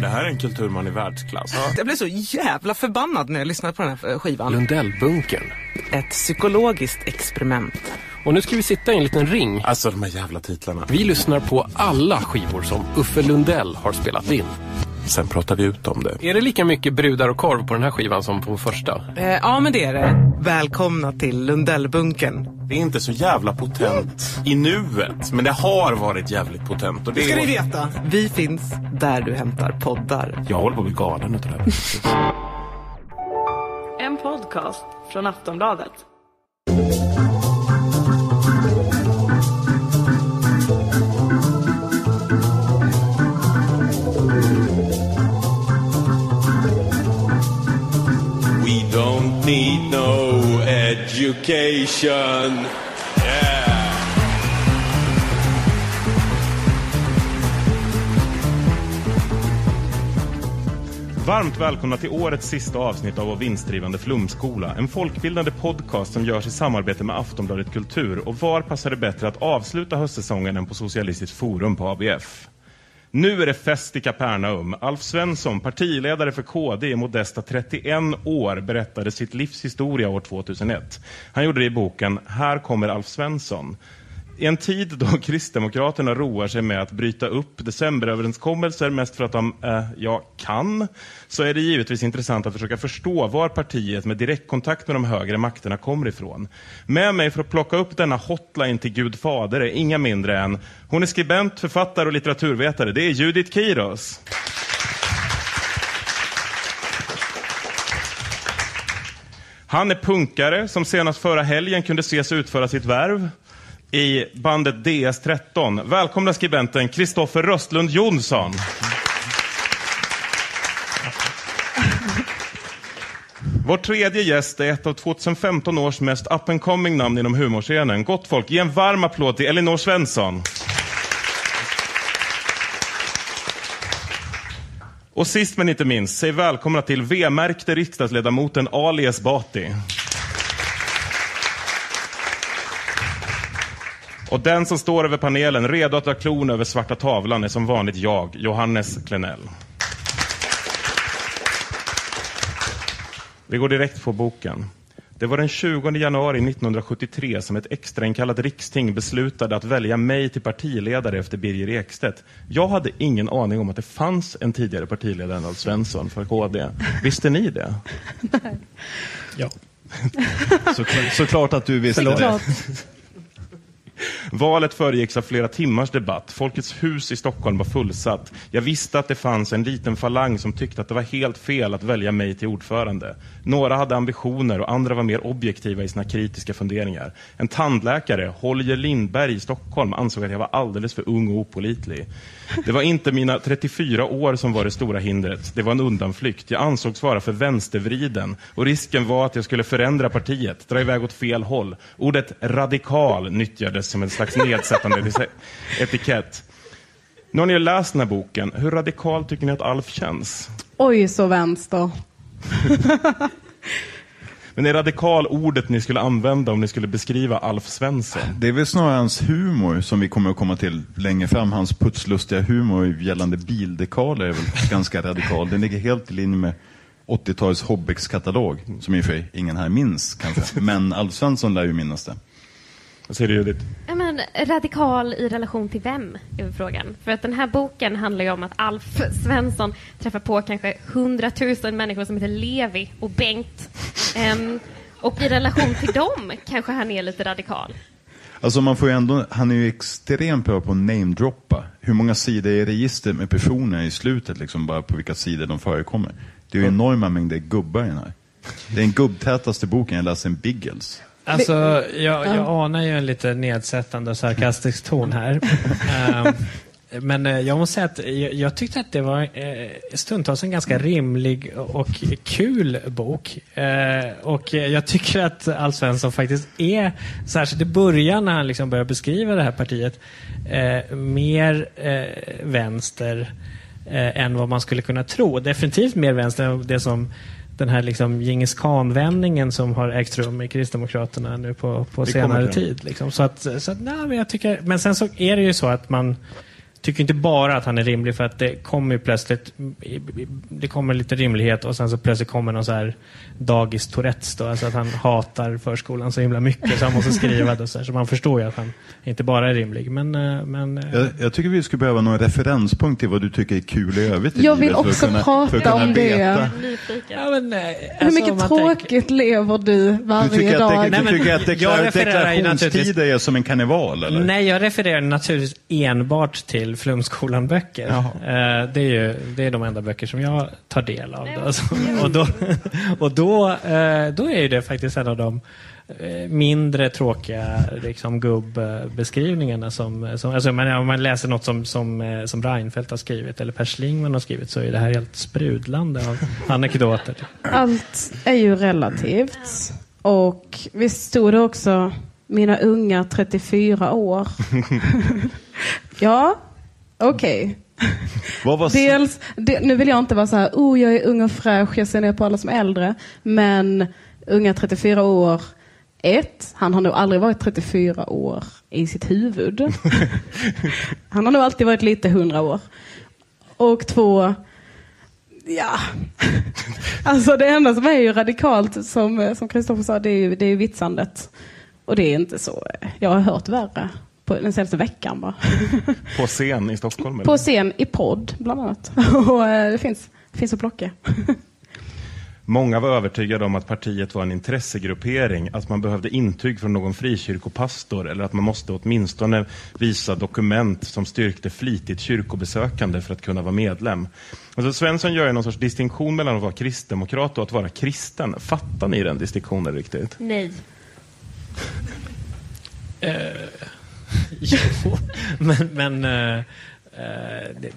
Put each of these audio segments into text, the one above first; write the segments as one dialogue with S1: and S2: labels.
S1: Det här är en kulturman i världsklass.
S2: Jag blev så jävla förbannad när jag lyssnade på den här skivan.
S3: Lundellbunkern.
S2: Ett psykologiskt experiment.
S3: Och nu ska vi sitta i en liten ring.
S1: Alltså de här jävla titlarna.
S3: Vi lyssnar på alla skivor som Uffe Lundell har spelat in.
S1: Sen pratar vi ut om det.
S3: Är det lika mycket brudar och korv på den här skivan som på första?
S2: Eh, ja, men det är det. Välkomna till Lundellbunkern.
S1: Det är inte så jävla potent i nuet, men det har varit jävligt potent. Och det
S2: Det ska
S1: är...
S2: ni veta. Vi finns där du hämtar poddar.
S1: Jag håller på att bli galen utav det här.
S4: En podcast från Aftonbladet.
S5: Education. Yeah.
S6: Varmt välkomna till årets sista avsnitt av vår vinstdrivande flumskola. En folkbildande podcast som görs i samarbete med Aftonbladet Kultur. Och var passar det bättre att avsluta höstsäsongen än på Socialistiskt Forum på ABF? Nu är det fest i Kapernaum. Alf Svensson, partiledare för KD i modesta 31 år, berättade sitt livs historia år 2001. Han gjorde det i boken Här kommer Alf Svensson. I en tid då Kristdemokraterna roar sig med att bryta upp decemberöverenskommelser mest för att de, eh, ja, kan, så är det givetvis intressant att försöka förstå var partiet med direktkontakt med de högre makterna kommer ifrån. Med mig för att plocka upp denna hotline till Gud fader är inga mindre än, hon är skribent, författare och litteraturvetare, det är Judith Kiros. Han är punkare som senast förra helgen kunde ses utföra sitt värv i bandet DS13. Välkomna skribenten Kristoffer Röstlund Jonsson. Vår tredje gäst är ett av 2015 års mest up and coming namn inom humorscenen. Gott folk, ge en varm applåd till Elinor Svensson. Och sist men inte minst, säg välkomna till V-märkte riksdagsledamoten Ali Esbati. Och den som står över panelen, redo att dra klon över svarta tavlan, är som vanligt jag, Johannes Klenell. Vi går direkt på boken. Det var den 20 januari 1973 som ett extrainkallat riksting beslutade att välja mig till partiledare efter Birger Ekstedt. Jag hade ingen aning om att det fanns en tidigare partiledare än Alf Svensson för KD. Visste ni det?
S7: Ja.
S8: Såklart, såklart att du visste det.
S6: Valet föregicks av flera timmars debatt. Folkets hus i Stockholm var fullsatt. Jag visste att det fanns en liten falang som tyckte att det var helt fel att välja mig till ordförande. Några hade ambitioner och andra var mer objektiva i sina kritiska funderingar. En tandläkare, Holger Lindberg i Stockholm, ansåg att jag var alldeles för ung och opålitlig. Det var inte mina 34 år som var det stora hindret. Det var en undanflykt. Jag ansågs vara för vänstervriden och risken var att jag skulle förändra partiet, dra iväg åt fel håll. Ordet radikal nyttjades som en slags nedsättande etikett. Nu har ni läst den här boken. Hur radikal tycker ni att Alf känns?
S9: Oj, så vänster.
S6: Men är radikal ordet ni skulle använda om ni skulle beskriva Alf Svensson?
S8: Det är väl snarare hans humor som vi kommer att komma till längre fram. Hans putslustiga humor gällande bildekaler är väl ganska radikal. Den ligger helt i linje med 80-talets Hobbex-katalog, som i och för sig ingen här minns kanske. Men Alf Svensson lär ju minnas det.
S6: Vad säger du Judith?
S10: Ja, men, radikal i relation till vem, är frågan. För att den här boken handlar ju om att Alf Svensson träffar på kanske hundratusen människor som heter Levi och Bengt. Ehm, och i relation till dem kanske han är lite radikal.
S8: Alltså man får ju ändå, han är ju extremt bra på att namedroppa. Hur många sidor är registret med personer i slutet, liksom bara på vilka sidor de förekommer. Det är ju enorma mängder gubbar i den här. Det är den gubbtätaste boken jag läst sen Biggles.
S7: Alltså, jag, jag anar ju en lite nedsättande och sarkastisk ton här. Ehm, men eh, jag måste säga att jag, jag tyckte att det var eh, stundtals en ganska rimlig och kul bok. Eh, och jag tycker att Alf Svensson faktiskt är, särskilt i början när han liksom börjar beskriva det här partiet, eh, mer eh, vänster eh, än vad man skulle kunna tro. Definitivt mer vänster än det som den här liksom Djingis khan-vändningen som har ägt rum i Kristdemokraterna nu på, på senare tid. Liksom. Så att, så att, nej, men, jag tycker, men sen så är det ju så att man tycker inte bara att han är rimlig för att det kommer ju plötsligt det kommer lite rimlighet och sen så plötsligt kommer någon så här dagis Tourettes då, alltså att han hatar förskolan så himla mycket så han måste skriva det så, här, så man förstår ju att han inte bara är rimlig. Men, eh, men, eh,
S8: jag, jag tycker vi skulle behöva någon referenspunkt till vad du tycker är kul i övrigt i
S9: Jag vill
S8: att
S9: också
S8: kunna-
S9: prata
S8: att
S9: om det.
S7: ja, men, eh,
S9: Hur
S7: alltså,
S9: mycket
S7: om man
S9: tråkigt
S7: tänker-
S9: lever du varje
S8: Du tycker att,
S9: dag?
S8: det,
S7: Nej,
S8: du tycker att
S7: jag
S8: deklar,
S7: refererar ju naturligtvis-
S8: deklarationstider är som en karneval eller?
S7: Nej, jag refererar naturligtvis enbart till Flumskolan-böcker. Eh, det, är ju, det är de enda böcker som jag tar del av. Då. Alltså, och då, och då, eh, då är det faktiskt en av de eh, mindre tråkiga liksom, gubbeskrivningarna. Som, som, alltså, man, om man läser något som, som, eh, som Reinfeldt har skrivit eller Per Schlingmann har skrivit så är det här helt sprudlande av anekdoter.
S9: Allt är ju relativt. Och visst stod det också mina unga 34 år. ja, okej.
S8: Var
S9: Dels, det, nu vill jag inte vara så här, oh jag är ung och fräsch, jag ser ner på alla som är äldre. Men unga 34 år, ett, han har nog aldrig varit 34 år i sitt huvud. han har nog alltid varit lite 100 år. Och två, ja. alltså det enda som är ju radikalt, som som Kristoffer sa, det är ju det är vitsandet. Och det är inte så, jag har hört värre på den senaste veckan bara.
S6: På scen i Stockholm? eller?
S9: På scen i podd bland annat. Och eh, det finns, det finns att plocka.
S6: Många var övertygade om att partiet var en intressegruppering, att man behövde intyg från någon frikyrkopastor eller att man måste åtminstone visa dokument som styrkte flitigt kyrkobesökande för att kunna vara medlem. Alltså Svensson gör ju någon sorts distinktion mellan att vara kristdemokrat och att vara kristen. Fattar ni den distinktionen riktigt?
S10: Nej.
S7: Jo, men, men eh, eh, det,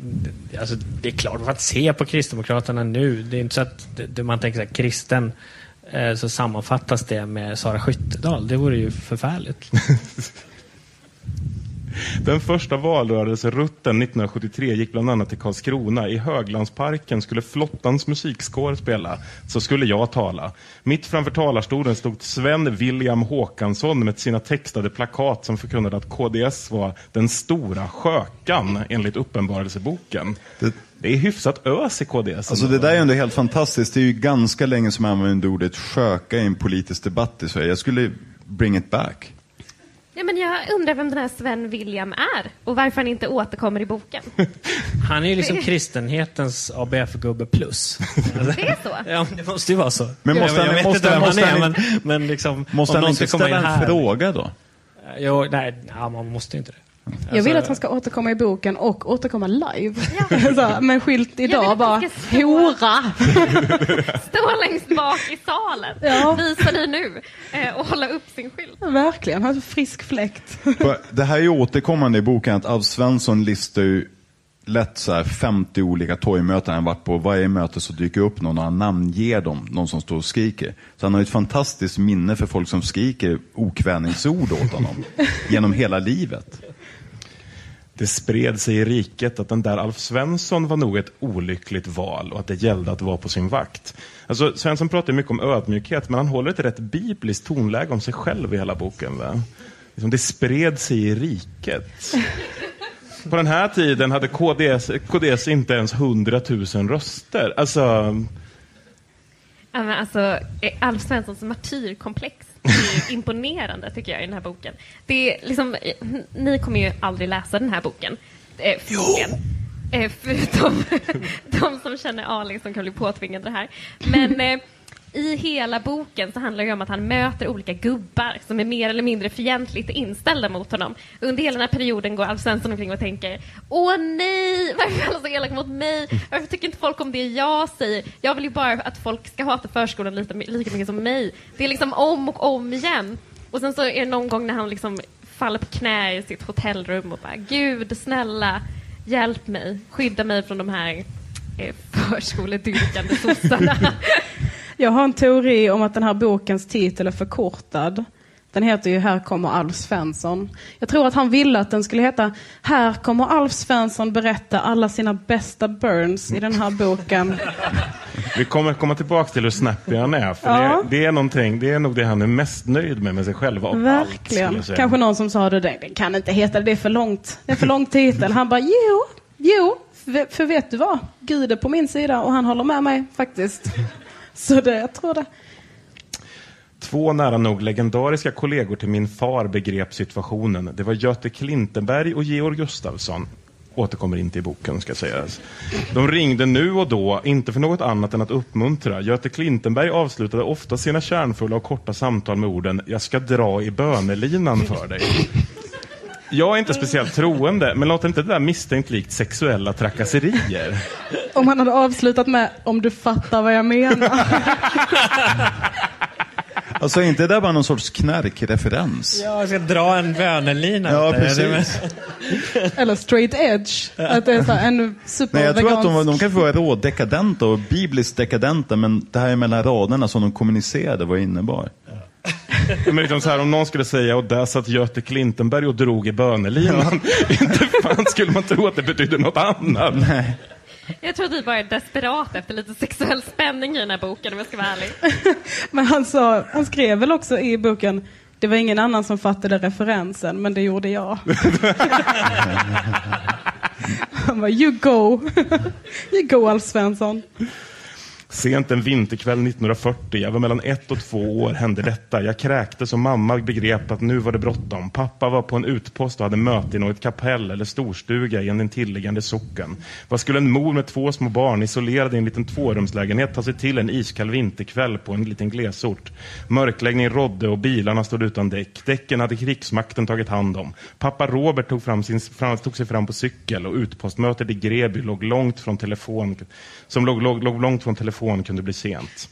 S7: det, alltså, det är klart, att se på Kristdemokraterna nu, det är inte så att det, man tänker så här, kristen, eh, så sammanfattas det med Sara Skyttedal. Det vore ju förfärligt.
S6: Den första valrörelserutten 1973 gick bland annat till Karlskrona. I Höglandsparken skulle flottans musikkår spela. Så skulle jag tala. Mitt framför talarstolen stod Sven William Håkansson med sina textade plakat som förkunnade att KDS var den stora skökan enligt Uppenbarelseboken.
S8: Det-
S6: Det är hyfsat ös i KDS.
S8: Alltså det där är ändå helt fantastiskt. Det är ju ganska länge som man använder ordet sköka i en politisk debatt i Sverige. Jag skulle bring it back.
S10: Ja, men jag undrar vem den här Sven William är och varför han inte återkommer i boken.
S7: Han är ju liksom kristenhetens ABF-gubbe plus.
S10: Det är så?
S7: Ja, det måste ju vara så.
S8: Men måste
S7: jag,
S8: han-
S7: jag vet
S8: måste
S7: inte vem
S8: han- måste
S7: är,
S8: han-
S7: men, men liksom...
S8: Måste han inte ställa
S7: in
S8: en fråga då?
S7: Jo, nej, ja, man måste inte det.
S9: Jag vill
S7: Alltså-
S9: att han ska återkomma i boken och återkomma live. så, med en skylt idag bara,
S10: stå-
S9: hora!
S10: Stå längst bak i salen,
S9: Ja.
S10: visa dig nu eh, och hålla upp sin skylt.
S9: Verkligen, han har en frisk fläkt.
S8: Det här är ju återkommande i boken att Alf Svensson listar ju lätt så här 50 olika torgmöten han varit på. Varje möte så dyker upp någon och han namnger dem, någon som står och skriker. Så han har ett fantastiskt minne för folk som skriker okvädningsord åt honom genom hela livet.
S6: Det spred sig i riket att den där Alf Svensson var nog ett olyckligt val och att det gällde att vara på sin vakt. Alltså, Svensson pratar mycket om ödmjukhet, men han håller ett rätt bibliskt tonläge om sig själv i hela boken. Va? Liksom, det spred sig i riket. På den här tiden hade KDS, KDS inte ens 100 000 röster. Alltså,
S10: Ja, men alltså, Alf Svenssons martyrkomplex är imponerande tycker jag i den här boken. Det är liksom, ni kommer ju aldrig läsa den här boken. Eh, förmodligen. Eh, förutom de som känner aning som kan bli påtvingade det här. Men eh, i hela boken så handlar det om att han möter olika gubbar som är mer eller mindre fientligt inställda mot honom. Under hela den här perioden går Alf Svensson omkring och tänker Åh nej, varför är alla så elaka mot mig? Varför tycker inte folk om det jag säger? Jag vill ju bara att folk ska hata förskolan lika, lika mycket som mig. Det är liksom om och om igen. Och sen så är det någon gång när han liksom faller på knä i sitt hotellrum och bara Gud snälla hjälp mig, skydda mig från de här eh, förskoledyrkande sossarna.
S9: Jag har en teori om att den här bokens titel är förkortad. Den heter ju Här kommer Alf Svensson. Jag tror att han ville att den skulle heta Här kommer Alf Svensson berätta alla sina bästa burns i den här boken.
S6: Vi kommer komma tillbaka till hur snappy han är. För
S9: Ja.
S6: det, det, är någonting, det är nog det han är mest nöjd med med sig själv av allt.
S9: Verkligen.
S6: säga.
S9: Kanske någon som sa det, det kan inte heta det, det är för långt. Det är för lång titel. Han bara, jo, jo, för, för vet du vad? Gud är på min sida och han håller med mig faktiskt. Så det, jag tror det.
S6: Två nära nog legendariska kollegor till min far begrep situationen. Det var Göte Klintenberg och Georg Gustafsson. Återkommer inte i boken ska sägas. De ringde nu och då, inte för något annat än att uppmuntra. Göte Klintenberg avslutade ofta sina kärnfulla och korta samtal med orden Jag ska dra i bönelinan för dig. Jag är inte speciellt troende, men låter inte det där misstänkt likt sexuella trakasserier?
S9: Om han hade avslutat med, om du fattar vad jag menar.
S8: Alltså inte det där bara någon sorts knarkreferens?
S7: Ja, jag ska dra en bönelina.
S8: Ja, precis.
S9: Eller straight edge. Att det är så ännu super
S8: Nej, jag tror att de, de kan få vara rådekadenta och bibliskt dekadenta, men det här är mellan raderna som de kommunicerade vad innebar.
S6: Men liksom så här, om någon skulle säga och där satt Göte Klintenberg och drog i bönelinan. inte fan skulle man tro att det betydde något annat.
S8: Nej.
S10: Jag tror att vi bara är desperat efter lite sexuell spänning i den här boken om jag ska vara ärlig.
S9: Men han, sa, han skrev väl också i boken, det var ingen annan som fattade referensen, men det gjorde jag. han bara, you go. you go Alf Svensson.
S6: Sent en vinterkväll 1940, jag var mellan ett och två år, hände detta. Jag kräktes och mamma begrep att nu var det bråttom. Pappa var på en utpost och hade möte i något kapell eller storstuga i en intilliggande socken. Vad skulle en mor med två små barn isolerad i en liten tvårumslägenhet ta sig till en iskall vinterkväll på en liten glesort? Mörkläggning rådde och bilarna stod utan däck. Däcken hade krigsmakten tagit hand om. Pappa Robert tog, fram sin, fram, tog sig fram på cykel och utpostmötet i Greby låg långt från telefon, som låg, låg, låg långt från telefon kunde bli sent.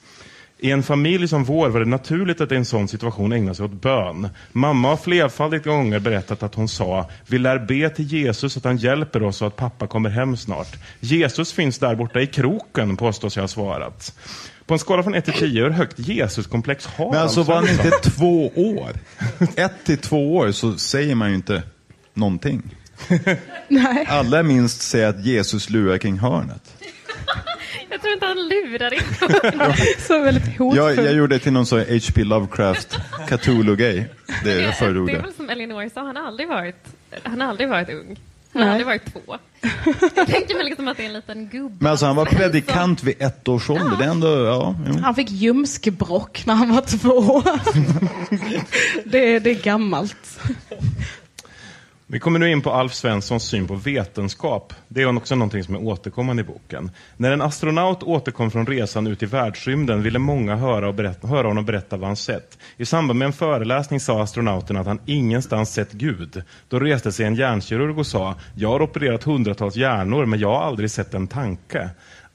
S6: I en familj som vår var det naturligt att i en sån situation ägna sig åt bön. Mamma har flerfaldigt gånger berättat att hon sa Vi lär be till Jesus att han hjälper oss och att pappa kommer hem snart. Jesus finns där borta i kroken, påstås jag ha svarat. På en skala från 1 till 10, hur högt Jesuskomplex har
S8: Men alltså
S6: Alf
S8: var han inte två år? Ett till två år så säger man ju inte någonting.
S9: Nej.
S8: Alla minst säger att Jesus lurar kring hörnet.
S10: Jag tror inte han lurar in.
S9: Så väldigt hotfull.
S8: Jag, jag gjorde det till någon sån H.P. Lovecraft Cthulhu-grej. Det är det
S10: Det är väl som Elinor sa, han har aldrig varit, han har aldrig varit ung. Han
S9: Nej.
S10: har aldrig varit två. Jag tänker mig liksom att det är en liten gubbe.
S8: Men alltså han var predikant vid ett års ålder. Det är ändå, ja. Jo.
S9: Han fick ljumskbråck när han var två. det, det är gammalt.
S6: Vi kommer nu in på Alf Svenssons syn på vetenskap. Det är också någonting som är återkommande i boken. När en astronaut återkom från resan ut i världsrymden ville många höra, och berätta, höra honom berätta vad han sett. I samband med en föreläsning sa astronauten att han ingenstans sett Gud. Då reste sig en hjärnkirurg och sa, jag har opererat hundratals hjärnor men jag har aldrig sett en tanke.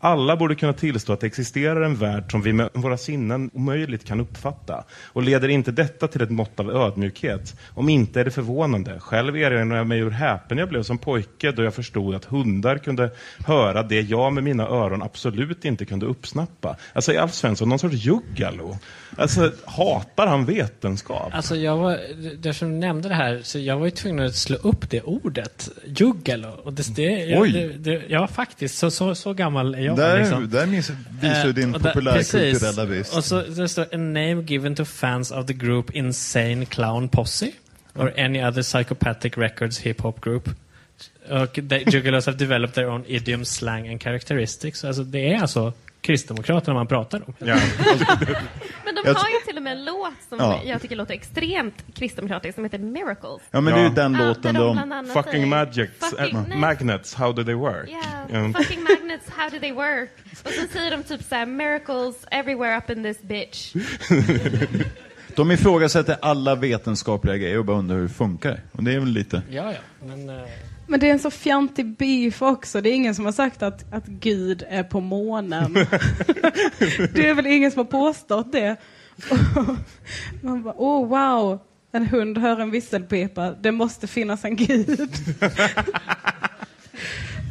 S6: Alla borde kunna tillstå att det existerar en värld som vi med våra sinnen omöjligt kan uppfatta. Och leder inte detta till ett mått av ödmjukhet? Om inte är det förvånande. Själv erinrar jag mig hur häpen jag blev som pojke då jag förstod att hundar kunde höra det jag med mina öron absolut inte kunde uppsnappa. Alltså är Alf Svensson någon sorts juggalo? Alltså hatar han vetenskap?
S7: Alltså jag var, eftersom du nämnde det här, så jag var ju tvungen att slå upp det ordet, juggalo. Och det, det, jag,
S8: Oj.
S7: det, det, ja, faktiskt, så, så, så gammal är jag.
S8: Där,
S7: liksom.
S8: där visar du
S7: Eh,
S8: din
S7: där-
S8: populärkulturella brist.
S7: Och så det står a name given to fans of the group Insane Clown Posse or any other psychopathic records hip hop group. Och they, Juggalos have developed their own idiom, slang and characteristics. Alltså det är alltså Kristdemokraterna man pratar om.
S6: Ja.
S10: Men de
S8: Jag
S10: har ju till och med en låt som
S8: Ja.
S10: jag tycker låter extremt kristdemokratisk som heter Miracles.
S8: Ja, men det är ju den låten
S10: de
S6: Fucking magics,
S10: fucking- nej.
S6: magnets, how do they work?
S10: Yeah,
S6: Ja.
S10: fucking magnets, how do they work? Och så säger de typ såhär, miracles everywhere up in this bitch.
S8: De ifrågasätter alla vetenskapliga grejer och bara undrar hur det funkar. Och det är väl lite...
S7: Ja, ja. Men, eh,
S9: Men det är en så fjantig beef också. Det är ingen som har sagt att, att Gud är på månen. det är väl ingen som har påstått det. Man bara, oh wow, en hund hör en visselpipa. Det måste finnas en Gud.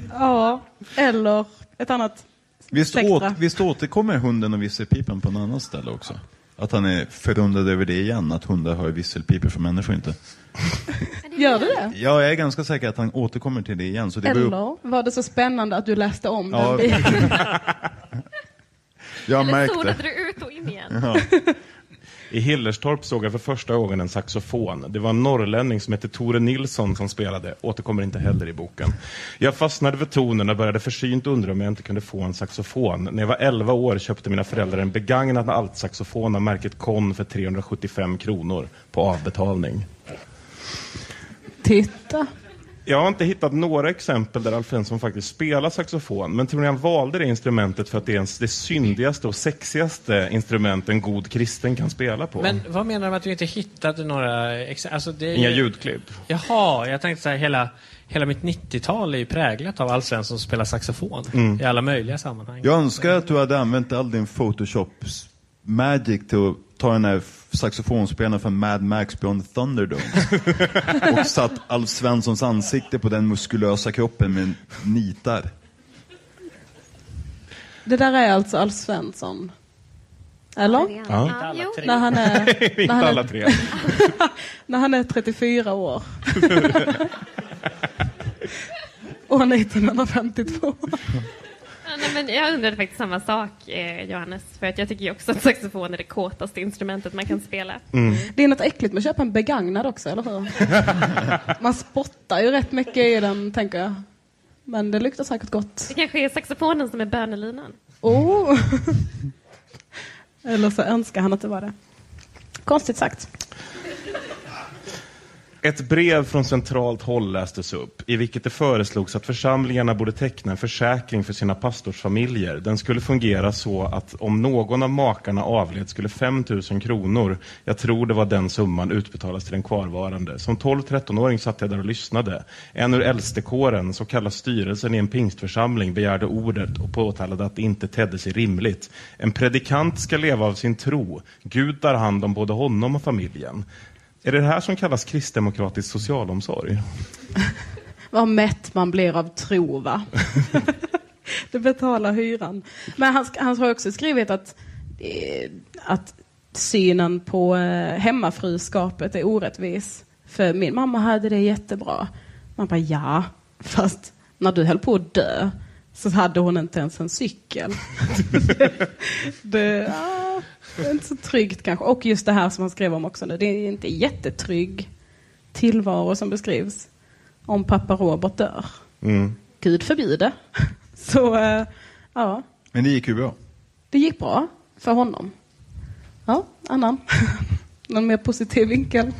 S9: ja, eller ett annat
S8: Visst, åt, visst återkommer hunden och visselpipan på en annan ställe också? Att han är förundrad över det igen, att hundar hör visselpipor för människor inte.
S9: Gör du det?
S8: Ja, jag är ganska säker att han återkommer till det igen. Så det
S9: Eller var det så spännande att du läste om
S8: Ja.
S9: den biten?
S8: Jag
S10: Eller
S8: märkte.
S10: zonade du ut och in igen?
S8: Ja.
S6: I Hillerstorp såg jag för första gången en saxofon. Det var en norrlänning som hette Tore Nilsson som spelade. Återkommer inte heller i boken. Jag fastnade för tonen och började försynt undra om jag inte kunde få en saxofon. När jag var 11 år köpte mina föräldrar en begagnad altsaxofon av märket Con för 375 kronor på avbetalning.
S9: Titta.
S6: Jag har inte hittat några exempel där Alf Svensson faktiskt spelar saxofon, men tror ni han valde det instrumentet för att det är ens det syndigaste och sexigaste instrument en god kristen kan spela på?
S7: Men vad menar du med att du inte hittade några ex- alltså det är
S6: Inga
S7: ju-
S6: ljudklipp.
S7: Jaha, jag tänkte så här, hela, hela mitt 90-tal är ju präglat av Alf Svensson som spelar saxofon
S8: Mm.
S7: i alla möjliga sammanhang.
S8: Jag önskar att du hade använt all din Photoshops magic till att ta den här saxofonspelaren från Mad Max Beyond Thunderdome och satt Alf Svenssons ansikte på den muskulösa kroppen med nitar.
S9: Det där är alltså Alf Svensson. Eller?
S6: Ja.
S10: Ja.
S9: När han är, när han är, när han är 34 år. År 1952.
S10: Ja, nej, men jag undrade faktiskt samma sak, eh, Johannes. För att jag tycker ju också att saxofon är det kåtaste instrumentet man kan spela.
S9: Det är något äckligt med att köpa en begagnad också, eller hur? Man spottar ju rätt mycket i den, tänker jag. Men det luktar säkert gott.
S10: Det kanske är saxofonen som är bönelinan.
S9: Oh. Eller så önskar han att det var det. Konstigt sagt.
S6: Ett brev från centralt håll lästes upp, i vilket det föreslogs att församlingarna borde teckna en försäkring för sina pastorsfamiljer. Den skulle fungera så att om någon av makarna avled skulle 5 000 kronor, jag tror det var den summan, utbetalas till den kvarvarande. Som 12-13-åring satt jag där och lyssnade. En ur äldstekåren, så kallad styrelsen i en pingstförsamling, begärde ordet och påtalade att det inte tedde sig rimligt. En predikant ska leva av sin tro. Gud tar hand om både honom och familjen. Är det det här som kallas kristdemokratisk socialomsorg?
S9: Vad mätt man blir av tro, va? det betalar hyran. Men han, han har också skrivit att, eh, att synen på eh, hemmafruskapet är orättvis. För min mamma hade det jättebra. Man bara, ja, fast när du höll på att dö så hade hon inte ens en cykel. det, ja, det är inte så tryggt kanske. Och just det här som han skrev om också nu, det är inte jättetrygg tillvaro som beskrivs om pappa Robert dör.
S6: Mm.
S9: Gud förbjude. Så, eh, ja,
S8: Men det gick ju bra.
S9: det gick bra för honom. Ja, annan. Någon mer positiv vinkel?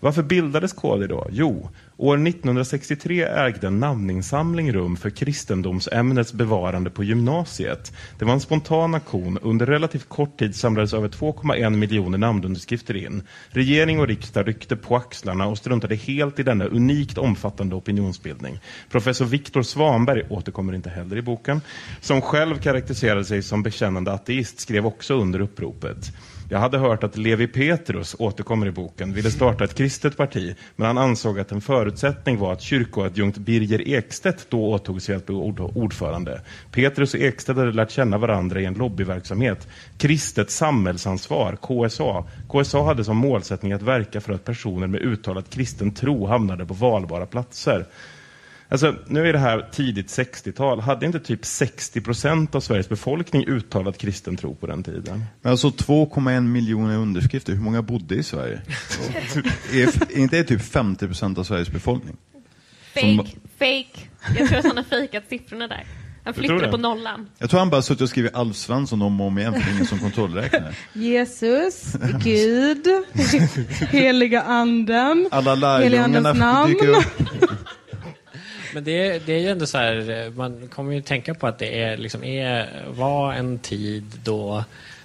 S6: Varför bildades KD då? Jo, år 1963 ägde en namninsamling rum för kristendomsämnets bevarande på gymnasiet. Det var en spontan aktion. Under relativt kort tid samlades över 2,1 miljoner namnunderskrifter in. Regering och riksdag ryckte på axlarna och struntade helt i denna unikt omfattande opinionsbildning. Professor Viktor Svanberg återkommer inte heller i boken, som själv karaktäriserade sig som bekännande ateist, skrev också under uppropet. Jag hade hört att Levi Petrus, återkommer i boken, ville starta ett kristet parti, men han ansåg att en förutsättning var att kyrkoadjunkt Birger Ekstedt då åtog sig att bli ordförande. Petrus och Ekstedt hade lärt känna varandra i en lobbyverksamhet. Kristet samhällsansvar, KSA. KSA hade som målsättning att verka för att personer med uttalat kristen tro hamnade på valbara platser. Alltså, nu är det här tidigt 60-tal. Hade inte typ 60 procent av Sveriges befolkning uttalat kristen tro på den tiden?
S8: Men alltså 2,1 miljoner underskrifter, hur många bodde i Sverige? är, är inte det typ 50 procent av Sveriges befolkning? Som-
S10: Fake, fake. Jag tror att han har fejkat siffrorna där. Han flyttade på nollan.
S8: Jag tror han bara suttit och skrivit Alf Svensson om och om igen, för ingen som kontrollräknar.
S9: Jesus, Gud, heliga anden,
S8: Alla lärjungarna
S9: namn.
S8: dyker upp.
S7: Men det, är- det är ju ändå så här, man kommer ju tänka på att det är, liksom, är, var en tid då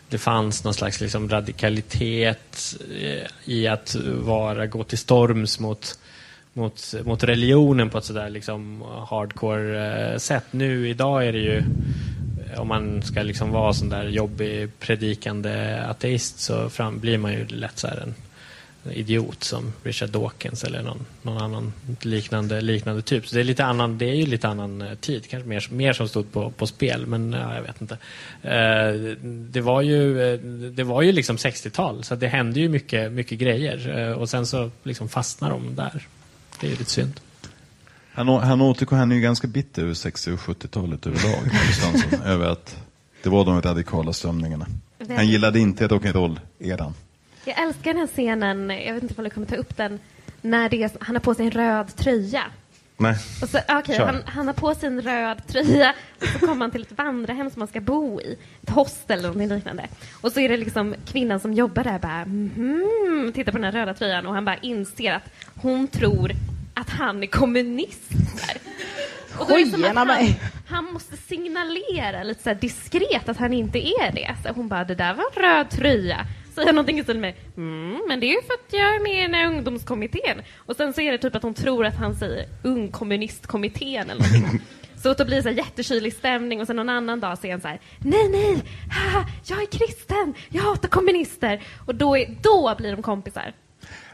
S7: det fanns någon slags liksom radikalitet eh, i att vara, gå till storms mot, mot, mot religionen på ett sådär liksom hardcore eh, sätt. Nu idag är det ju, om man ska liksom vara sån där jobbig predikande ateist så fram, blir man ju lätt så här en idiot som Richard Dawkins eller någon, någon annan liknande, liknande typ. Så det är, lite annan, det är ju lite annan eh, tid, kanske mer, mer som stod på, på spel, men ja, jag vet inte. Eh, det var ju, eh, det var ju liksom 60-tal, så det hände ju mycket, mycket grejer eh, och sen så liksom fastnar de där. Det är ju lite synd.
S8: Han, han återkom, han är ju ganska bitter över 60 och 70-talet överlag, över att Det var de radikala strömningarna. Han gillade inte rock'n'roll-eran.
S10: Jag älskar den här scenen, jag vet inte om du kommer ta upp den, när det är, han har på sig en röd tröja.
S6: Nej.
S10: Och så,
S6: Kör.
S10: han, han har på sig en röd tröja och så kommer han till ett vandrarhem som man ska bo i. Ett hostel eller någonting liknande. Och så är det liksom kvinnan som jobbar där bara mhm, tittar på den här röda tröjan och han bara inser att hon tror att han är kommunist. Där. Och då är det som att han,
S9: mig.
S10: han måste signalera lite så här diskret att han inte är det. Så hon bara, det där var en röd tröja. Säger någonting i stil med, mm, men det är ju för att jag är med i den här ungdomskommittén. Och sen så är det typ att hon tror att han säger ungkommunistkommittén eller någonting. Så då blir det så här jättekylig stämning och sen någon annan dag säger han så här, nej, nej, haha, jag är kristen, jag hatar kommunister. Och då, är, då blir de kompisar.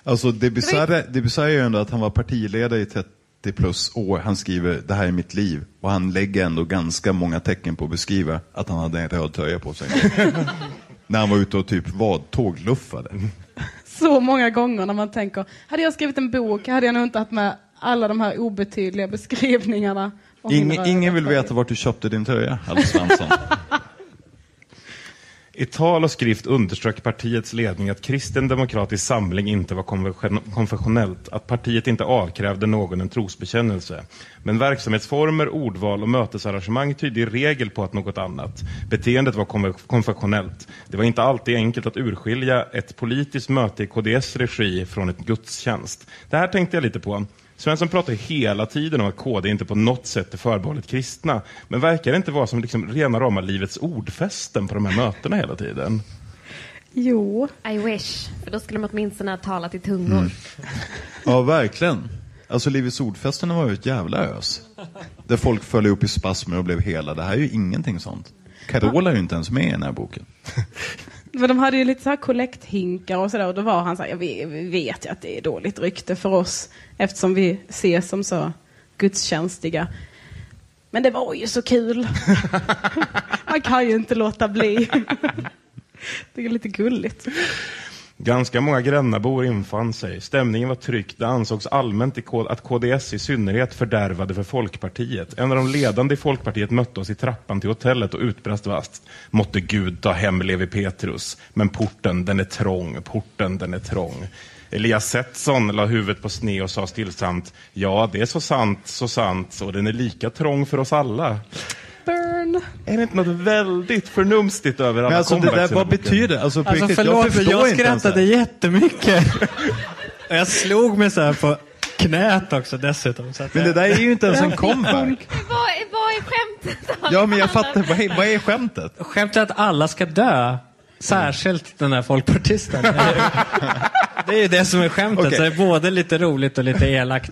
S8: Alltså det bisarra det bisarra är ju ändå att han var partiledare i 30 plus år. Han skriver det här är mitt liv och han lägger ändå ganska många tecken på att beskriva att han hade en röd tröja på sig. När han var ute och typ vad, tågluffade.
S9: Så många gånger när man tänker, hade jag skrivit en bok hade jag nog inte haft med alla de här obetydliga beskrivningarna. min
S8: Ingen, vill veta vart du köpte din tröja, Alf Svensson.
S6: I tal och skrift underströk partiets ledning att kristen demokratisk samling inte var konfessionellt, att partiet inte avkrävde någon en trosbekännelse. Men verksamhetsformer, ordval och mötesarrangemang tydde i regel på att något annat. Beteendet var konfessionellt. Det var inte alltid enkelt att urskilja ett politiskt möte i KDS regi från ett gudstjänst. Det här tänkte jag lite på. Svensson pratar hela tiden om att KD inte på något sätt är förbehållet kristna. Men verkar det inte vara som liksom rena rama livets ordfästen på de här mötena hela tiden?
S9: Jo.
S10: I wish, för då skulle de åtminstone ha talat i tungor.
S8: Mm. Ja, verkligen. Alltså Livets ordfesten var ju ett jävla ös. Där folk föll upp i spasmer och blev hela. Det här är ju ingenting sånt. Carola är ju inte ens med i den här boken.
S9: För de hade ju lite så här kollekthinkar och sådär och då var han så här, vi vet ju att det är dåligt rykte för oss eftersom vi ses som så gudstjänstiga. Men det var ju så kul. Man kan ju inte låta bli. Det är lite gulligt.
S6: Ganska många Grännabor infann sig. Stämningen var tryckt. Det ansågs allmänt att KDS i synnerhet fördärvade för Folkpartiet. En av de ledande i Folkpartiet mötte oss i trappan till hotellet och utbrast vasst. Måtte Gud ta hem Levi Petrus. Men porten, den är trång. Porten, den är trång. Elias Setson la huvudet på sne och sa stillsamt. Ja, det är så sant, så sant. Och den är lika trång för oss alla.
S9: Burn.
S6: Är det inte något väldigt förnumstigt över alla
S8: Men alltså det där, vad betyder Alltså,
S7: Alltså
S8: riktigt,
S7: förlåt, men
S8: förstår
S7: jag
S8: det.
S7: skrattade jättemycket. Och jag slog mig så här på knät också dessutom. Så att
S8: Men det där är ju inte ens en comeback.
S10: Vad, är, vad är skämtet?
S8: Ja, men jag fattar. Vad är, vad är skämtet?
S7: Skämtet är att alla ska dö. Särskilt den här folkpartisten. Det är ju det som är skämtet.
S8: Okej.
S7: Så det är både lite roligt och lite elakt.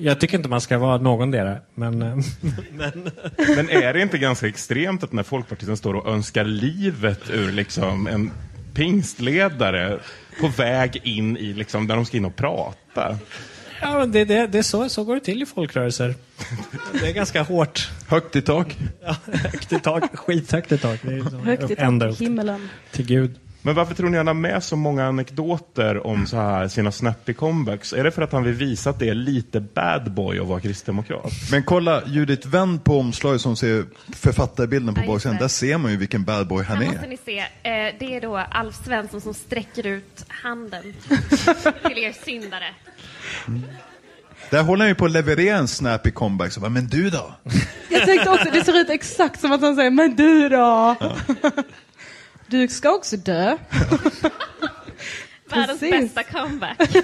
S7: Jag tycker inte man ska vara någon dera, men... eh, men
S6: Men är det inte ganska extremt att när folkpartisten står och önskar livet ur liksom en pingstledare på väg in i liksom där de ska in och prata?
S7: ja, men det, det, det är så, så går det till i folkrörelser. Det är ganska hårt.
S8: Högt i tak.
S7: Ja, högt i tak, skithögt i tak. Det är liksom
S9: Högt i tak, himmelen.
S7: till Gud.
S6: Men varför tror ni han har med så många anekdoter om så här sina snappy comebacks? Är det för att han vill visa att det är lite bad boy att vara kristdemokrat?
S8: Men kolla, Judith, vänd på omslaget som ser författarbilden på
S10: Ja,
S8: baksidan. Där ser man ju vilken bad boy han
S10: Här måste
S8: är.
S10: ni se. Eh, det är då Alf Svensson som sträcker ut handen till er syndare.
S8: Där håller han ju på att leverera en snappy comeback. Så bara, men du då?
S9: Jag tänkte också, det ser ut exakt som att han säger, men du då? Du ska också dö.
S10: Världens
S9: Precis.
S10: bästa comeback.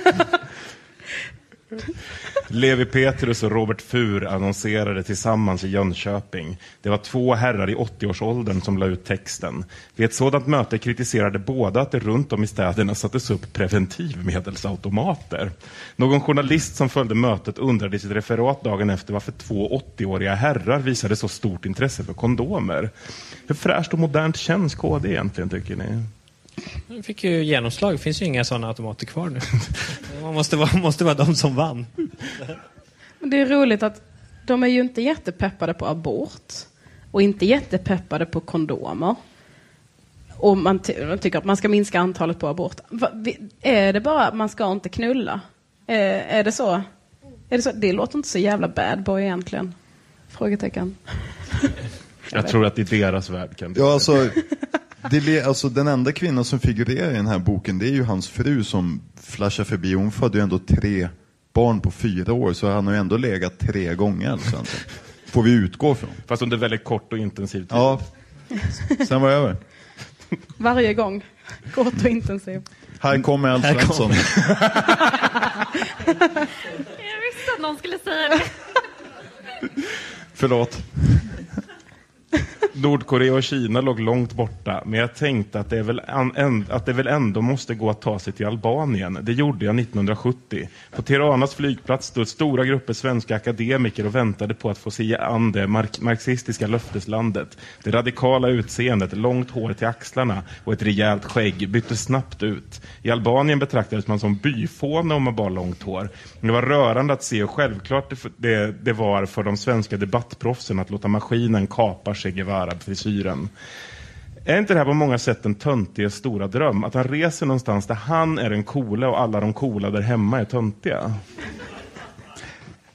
S6: Levi Petrus och Robert Fur annonserade tillsammans i Jönköping. Det var två herrar i 80-årsåldern som la ut texten. Vid ett sådant möte kritiserade båda att det runt om i städerna sattes upp preventivmedelsautomater. Någon journalist som följde mötet undrade i sitt referat dagen efter varför två 80-åriga herrar visade så stort intresse för kondomer. Hur fräscht och modernt känns KD egentligen, tycker ni?
S7: Det fick ju genomslag. Det finns ju inga sådana automater kvar nu. Man måste vara, måste vara de som vann.
S9: Men det är roligt att de är ju inte jättepeppade på abort och inte jättepeppade på kondomer. Och man, ty- man tycker att man ska minska antalet på abort. Va, är det bara att man ska inte knulla? Eh, är det så? Är det så? Det låter inte så jävla bad boy egentligen. Frågetecken.
S6: Jag tror att i deras värld kan det
S8: Ja, alltså, det, alltså, den enda kvinnan som figurerar i den här boken, det är ju hans fru som flashar förbi. Hon födde ju ändå tre barn på fyra år, så han har ju ändå legat tre gånger. Alltså. Får vi utgå från.
S6: Fast under väldigt kort och intensiv tid.
S8: Ja, sen var det över.
S9: Varje gång. Kort och intensiv.
S8: Här kommer Alf Svensson.
S10: Jag visste att någon skulle säga det.
S8: Förlåt.
S6: Nordkorea och Kina låg långt borta, men jag tänkte att det, är väl an, en, att det väl ändå måste gå att ta sig till Albanien. Det gjorde jag 1970. På Tiranas flygplats stod stora grupper svenska akademiker och väntade på att få se an det mark marxistiska löfteslandet. Det radikala utseendet, långt hår till axlarna och ett rejält skägg byttes snabbt ut. I Albanien betraktades man som byfåne om man bara långt hår. Det var rörande att se hur självklart det, det, det var för de svenska debattproffsen att låta maskinen kapa Che Guevara-frisyren. Är inte det här på många sätt den töntiges stora dröm? Att han reser någonstans där han är den coola och alla de coola där hemma är töntiga?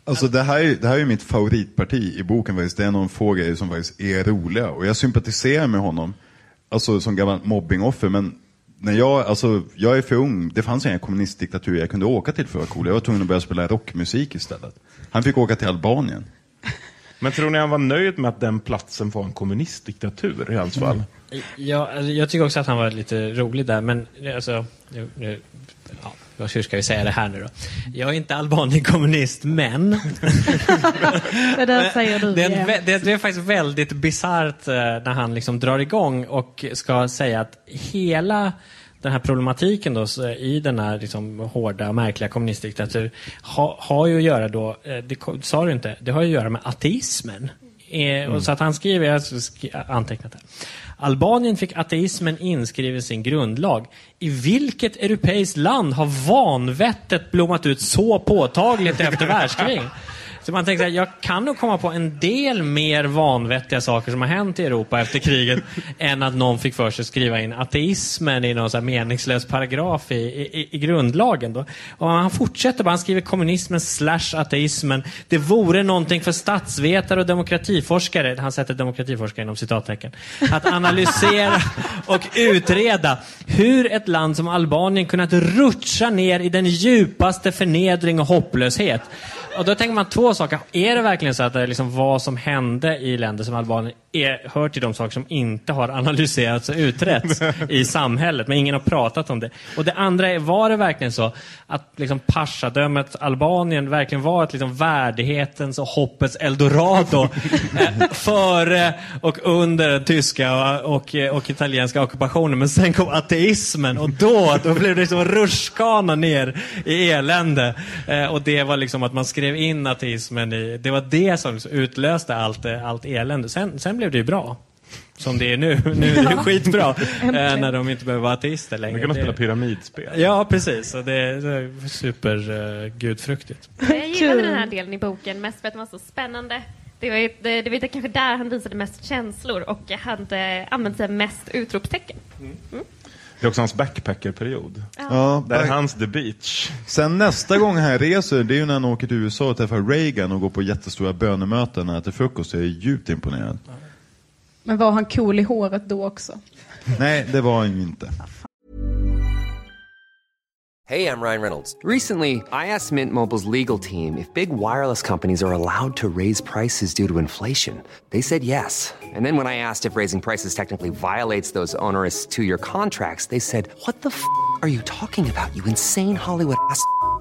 S8: Alltså det här, är, det här är mitt favoritparti i boken faktiskt. Det är någon få grejer som faktiskt är roliga. Och jag sympatiserar med honom, alltså som gammalt mobbingoffer. Men när jag, alltså, jag är för ung, det fanns inga kommunistdiktaturer jag kunde åka till för att vara cool. Jag var tvungen att börja spela rockmusik istället. Han fick åka till Albanien.
S6: Men tror ni han var nöjd med att den platsen var en kommunistdiktatur i hans fall?
S7: Ja, alltså, jag tycker också att han var lite rolig där, men alltså, nu, nu, ja, hur ska vi säga det här nu då? Jag är inte Albanien-kommunist, men
S9: Det där säger du
S7: det, är, vä- det, det är faktiskt väldigt bisarrt eh, när han liksom drar igång och ska säga att hela den här problematiken då, i den här liksom hårda, märkliga kommunistdiktatur ha, har ju att göra då, eh, det sa du inte, det har ju att göra med ateismen. Eh, och så att han skriver, jag har antecknat här. Albanien fick ateismen inskriven i sin grundlag. I vilket europeiskt land har vanvettet blommat ut så påtagligt efter världskrig? Så man tänker så här, jag kan nog komma på en del mer vanvettiga saker som har hänt i Europa efter kriget än att någon fick för sig att skriva in ateismen i någon så meningslös paragraf i, i, i grundlagen. Då. Och han fortsätter bara, han skriver kommunismen slash ateismen. Det vore någonting för statsvetare och demokratiforskare, han sätter demokratiforskare inom citattecken, att analysera och utreda hur ett land som Albanien kunnat rutscha ner i den djupaste förnedring och hopplöshet. Och då tänker man två sak. Är det verkligen så att det är liksom vad som hände i länder som Albanien är, hör till de saker som inte har analyserats och utretts i samhället, men ingen har pratat om det. Och det andra är, var det verkligen så att liksom Paschadömet Albanien verkligen var ett liksom värdighetens och hoppets eldorado eh, före och under den tyska och, och, och italienska ockupationen. Men sen kom ateismen och då, då blev det liksom rutschkana ner i elände. Eh, och det var liksom att man skrev in ateismen i, det var det som liksom utlöste allt, allt elände. Sen, sen blev det ju bra. Som det är nu. Nu är det skitbra. eh, när de inte behöver vara ateister längre.
S6: Nu kan de spela pyramidspel.
S7: Ja, precis. Så det är, det är super uh, gudfruktigt.
S10: Jag gillade den här delen i boken mest för att den var så spännande. Det var, ju- det, det var kanske där han visade mest känslor och hade använt sig mest utropstecken.
S6: Det är också hans backpackerperiod.
S8: Ja,
S6: Det är hans The Beach.
S8: Sen nästa gång han reser, det är ju när han åker till USA och träffar Reagan och går på jättestora bönemöten och äter frukost. Jag är djupt imponerad.
S9: Men var han cool i håret då också?
S8: Nej, det var han ju inte.
S11: Hey, I'm Ryan Reynolds. Recently, I asked Mint Mobile's legal team if big wireless companies are allowed to raise prices due to inflation. They said yes. And then when I asked if raising prices technically violates those onerous two year contracts, they said, What the f are you talking about, you insane Hollywood ass?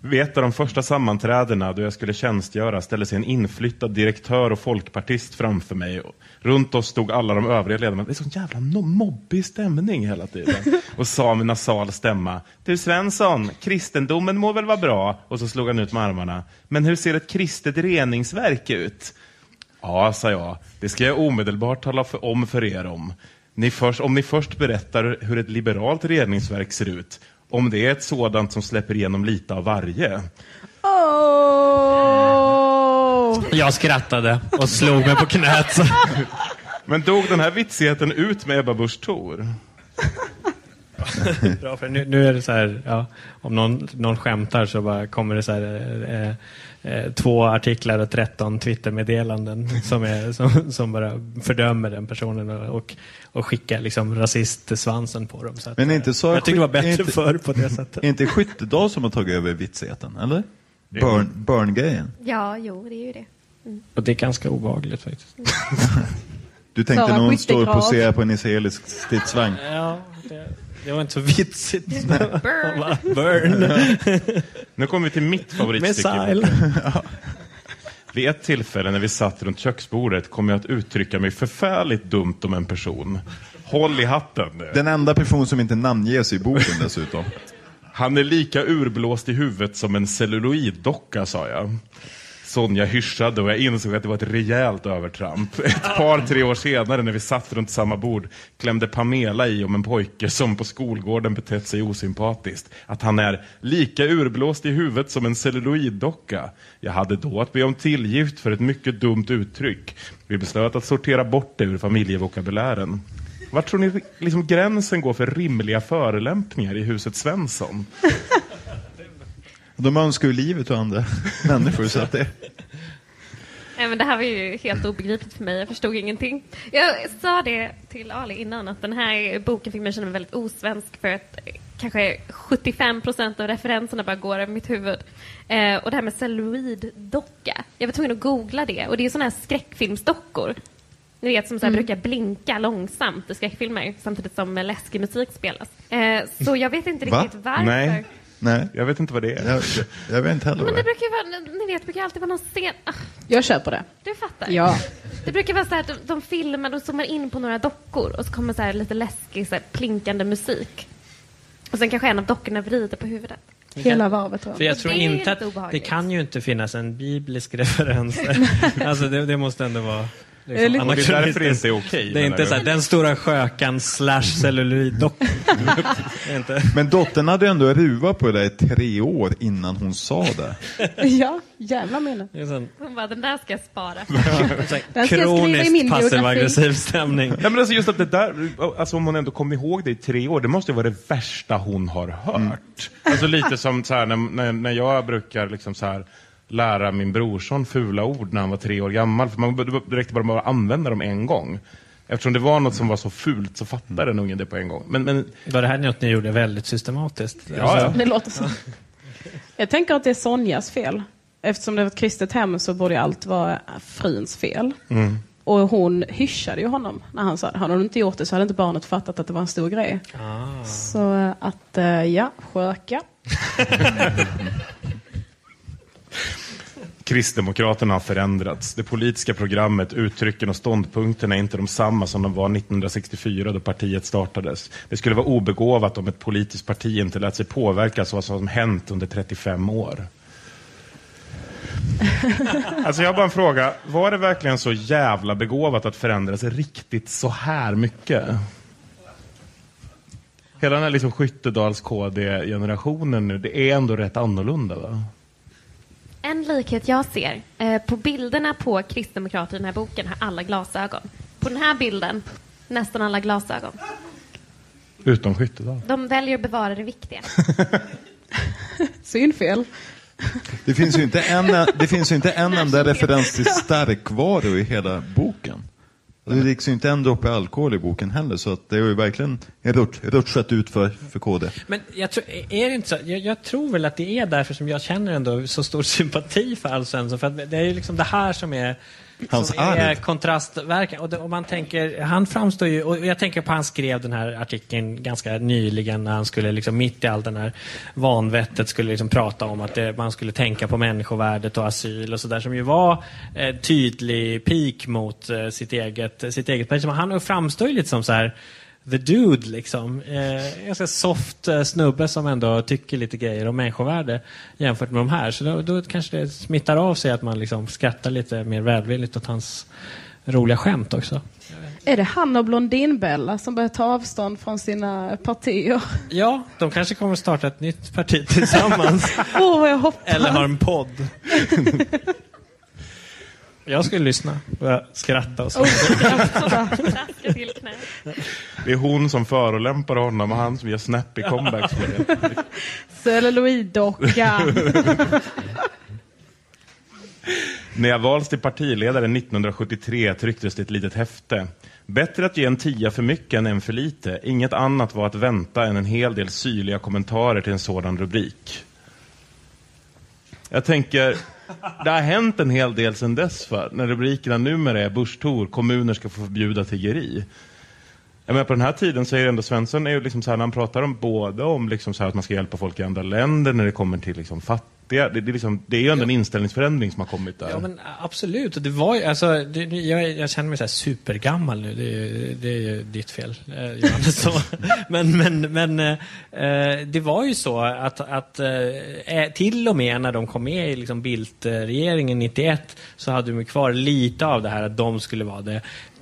S6: Vid ett av de första sammanträdena då jag skulle tjänstgöra ställde sig en inflyttad direktör och folkpartist framför mig. Och runt oss stod alla de övriga ledamöterna. Det är sån jävla mobbig stämning hela tiden. Och sa med nasal stämma. Du Svensson, kristendomen må väl vara bra? Och så slog han ut med armarna. Men hur ser ett kristet reningsverk ut? Ja, sa jag. Det ska jag omedelbart tala för, om för er om. Ni först, om ni först berättar hur ett liberalt reningsverk ser ut. Om det är ett sådant som släpper igenom lite av varje.
S9: Oh!
S6: Ja.
S7: Jag skrattade och slog mig på knät.
S6: Men dog den här vitsigheten ut med Ebba Busch Thor?
S7: Bra, för nu, nu är det så här, ja, om någon, någon skämtar så bara kommer det så här, eh, eh, två artiklar och 13 Twittermeddelanden som, är, som, som bara fördömer den personen och, och, och skickar liksom rasistsvansen på dem. Så att,
S8: Men inte så
S7: jag tycker det var bättre
S8: inte,
S7: förr på det sättet.
S8: Är inte Skyttedal som har tagit över vitsigheten, eller? Burn, burn-grejen.
S10: Ja, jo, det är ju det. Mm.
S7: Och det är ganska obehagligt faktiskt.
S8: Du tänkte hon står och poserar på en israelisk stridsvagn.
S7: Ja, det, det var inte så vitsigt.
S10: Burn.
S7: Burn.
S6: Nu kommer vi till mitt favoritstycke. Vid ett tillfälle när vi satt runt köksbordet kom jag att uttrycka mig förfärligt dumt om en person. Håll i hatten.
S8: Den enda person som inte namnges i boken dessutom.
S6: Han är lika urblåst i huvudet som en celluloiddocka, sa jag. Sonja hyschade och jag insåg att det var ett rejält övertramp. Ett par, tre år senare när vi satt runt samma bord klämde Pamela i om en pojke som på skolgården betett sig osympatiskt. Att han är lika urblåst i huvudet som en celluloiddocka. Jag hade då att be om tillgift för ett mycket dumt uttryck. Vi beslöt att sortera bort det ur familjevokabulären. Var tror ni liksom gränsen går för rimliga förelämpningar i huset Svensson?
S8: De önskar ju livet och andra människor. Så att det...
S10: Nej, men det här var ju helt obegripligt för mig. Jag förstod ingenting. Jag sa det till Ali innan att den här boken fick mig känna mig väldigt osvensk för att kanske 75 procent av referenserna bara går över mitt huvud. Eh, och det här med celluloiddocka. Jag var tvungen att googla det och det är sådana här skräckfilmsdockor. Ni vet som så här
S9: Mm.
S10: brukar blinka långsamt i skräckfilmer samtidigt som läskig musik spelas. Eh, så jag vet inte
S8: Va?
S10: riktigt varför.
S6: Nej,
S8: Nej,
S6: jag vet inte vad det är.
S8: jag, jag, vet inte heller
S10: Men det brukar ju vara, ni vet, det brukar alltid vara någon scen... Ah,
S9: Jag köper det.
S10: du fattar?
S9: Ja.
S10: Det brukar vara så här att de, de filmar, de zoomar in på några dockor och så kommer så här lite läskig, så här plinkande musik. Och sen kanske en av dockorna vrider på huvudet.
S9: Hela varvet tror
S7: För
S9: jag.
S7: tror inte att det kan ju inte finnas en biblisk referens. alltså det, det måste ändå vara
S9: Det är lite-
S6: Och det är därför det inte är okej.
S7: Det är
S6: menar
S7: inte så här, den stora skökan slash celluloiddocka. Det är inte-
S8: Men dottern hade ändå ruvat på det i tre år innan hon sa det.
S9: Ja, jävla
S7: sån,
S10: Hon bara, den där ska jag spara.
S7: kroniskt
S9: min
S7: passiv
S9: biografi.
S7: aggressiv stämning.
S6: Nej, men alltså just att det där, alltså om hon ändå kom ihåg det i tre år, det måste ju vara det värsta hon har hört. Alltså lite som så här, när, när, när jag brukar liksom så här, lära min brorson fula ord när han var tre år gammal, för man det räckte bara med att använda dem en gång. Eftersom det var något som var så fult så fattade den ungen det på en gång. Men, men
S7: Var det här något ni gjorde väldigt systematiskt?
S6: Ja, ja.
S9: Det låter så. Jag tänker att det är Sonjas fel. Eftersom det var ett kristet hem så borde allt vara fruns fel.
S6: Mm.
S9: Och hon hyschade ju honom när han sa det. Hade hon inte gjort det så hade inte barnet fattat att det var en stor grej. Så eh, att, eh, ja, sköka.
S6: Kristdemokraterna har förändrats. Det politiska programmet, uttrycken och ståndpunkterna är inte de samma som de var 1964 då partiet startades. Det skulle vara obegåvat om ett politiskt parti inte lät sig påverkas av vad som hänt under 35 år. Alltså jag har bara en fråga. Var det verkligen så jävla begåvat att förändras riktigt så här mycket? Hela den här liksom Skyttedals KD-generationen nu, det är ändå rätt annorlunda va?
S10: En likhet jag ser, eh, på bilderna på kristdemokrater i den här boken har alla glasögon. På den här bilden, nästan alla glasögon.
S6: Utom Skyttedal.
S10: De väljer att bevara det viktiga.
S9: Synfel.
S8: Det finns ju inte en, det finns ju inte en enda referens till starkvaror i hela boken. Och Det dricks ju inte en droppe alkohol i boken heller, så att det har ju verkligen rutsch- rutschat ut för, för KD.
S7: Men jag tror, är det inte så? Jag, jag tror väl att det är därför som jag känner ändå så stor sympati för Alf Svensson. För att det är ju liksom det här som är
S8: Hans
S7: som är
S8: arv.
S7: kontrastverkan. Och, det, och man tänker, han framstår ju, och jag tänker på han skrev den här artikeln ganska nyligen när han skulle liksom mitt i allt den här vanvettet skulle liksom prata om att det, man skulle tänka på människovärdet och asyl och sådär som ju var eh, tydlig peak mot eh, sitt eget, sitt eget parti. Han framstår ju lite som så här the dude liksom. Eh, ganska soft eh, snubbe som ändå tycker lite grejer om människovärde jämfört med de här. Så då, då kanske det smittar av sig att man liksom skrattar lite mer välvilligt åt hans roliga skämt också.
S9: Är det han och Blondinbella som börjar ta avstånd från sina partier?
S7: Ja, de kanske kommer starta ett nytt parti tillsammans.
S9: Åh, vad jag hoppas.
S7: Eller har en podd. Jag skulle lyssna skratta och så.
S10: Oh, skratta. Traska till knä.
S6: Det är hon som förolämpar honom och han som gör snappy comebacks.
S9: Celluloiddocka.
S6: När jag valdes till partiledare 1973 trycktes det ett litet häfte. Bättre att ge en tia för mycket än en för lite. Inget annat var att vänta än en hel del syrliga kommentarer till en sådan rubrik. Jag tänker, det har hänt en hel del sedan dess för när rubrikerna numera är Börstor, kommuner ska få förbjuda tiggeri. Jag menar, på den här tiden så är det ändå Svensson är ju liksom så här, när han pratar om både om liksom så här att man ska hjälpa folk i andra länder när det kommer till liksom fattigdom det, det, är liksom, det är ju ändå en inställningsförändring som har kommit där.
S7: Ja, men absolut. Det var ju, alltså, det, jag, jag känner mig så supergammal nu. Det, är- det är ju ditt fel, eh, Johannes. Men, men, men eh, det var ju så att, att eh, till och med när de kom med i liksom Bildt-regeringen 91 så hade de kvar lite av det här att de skulle vara det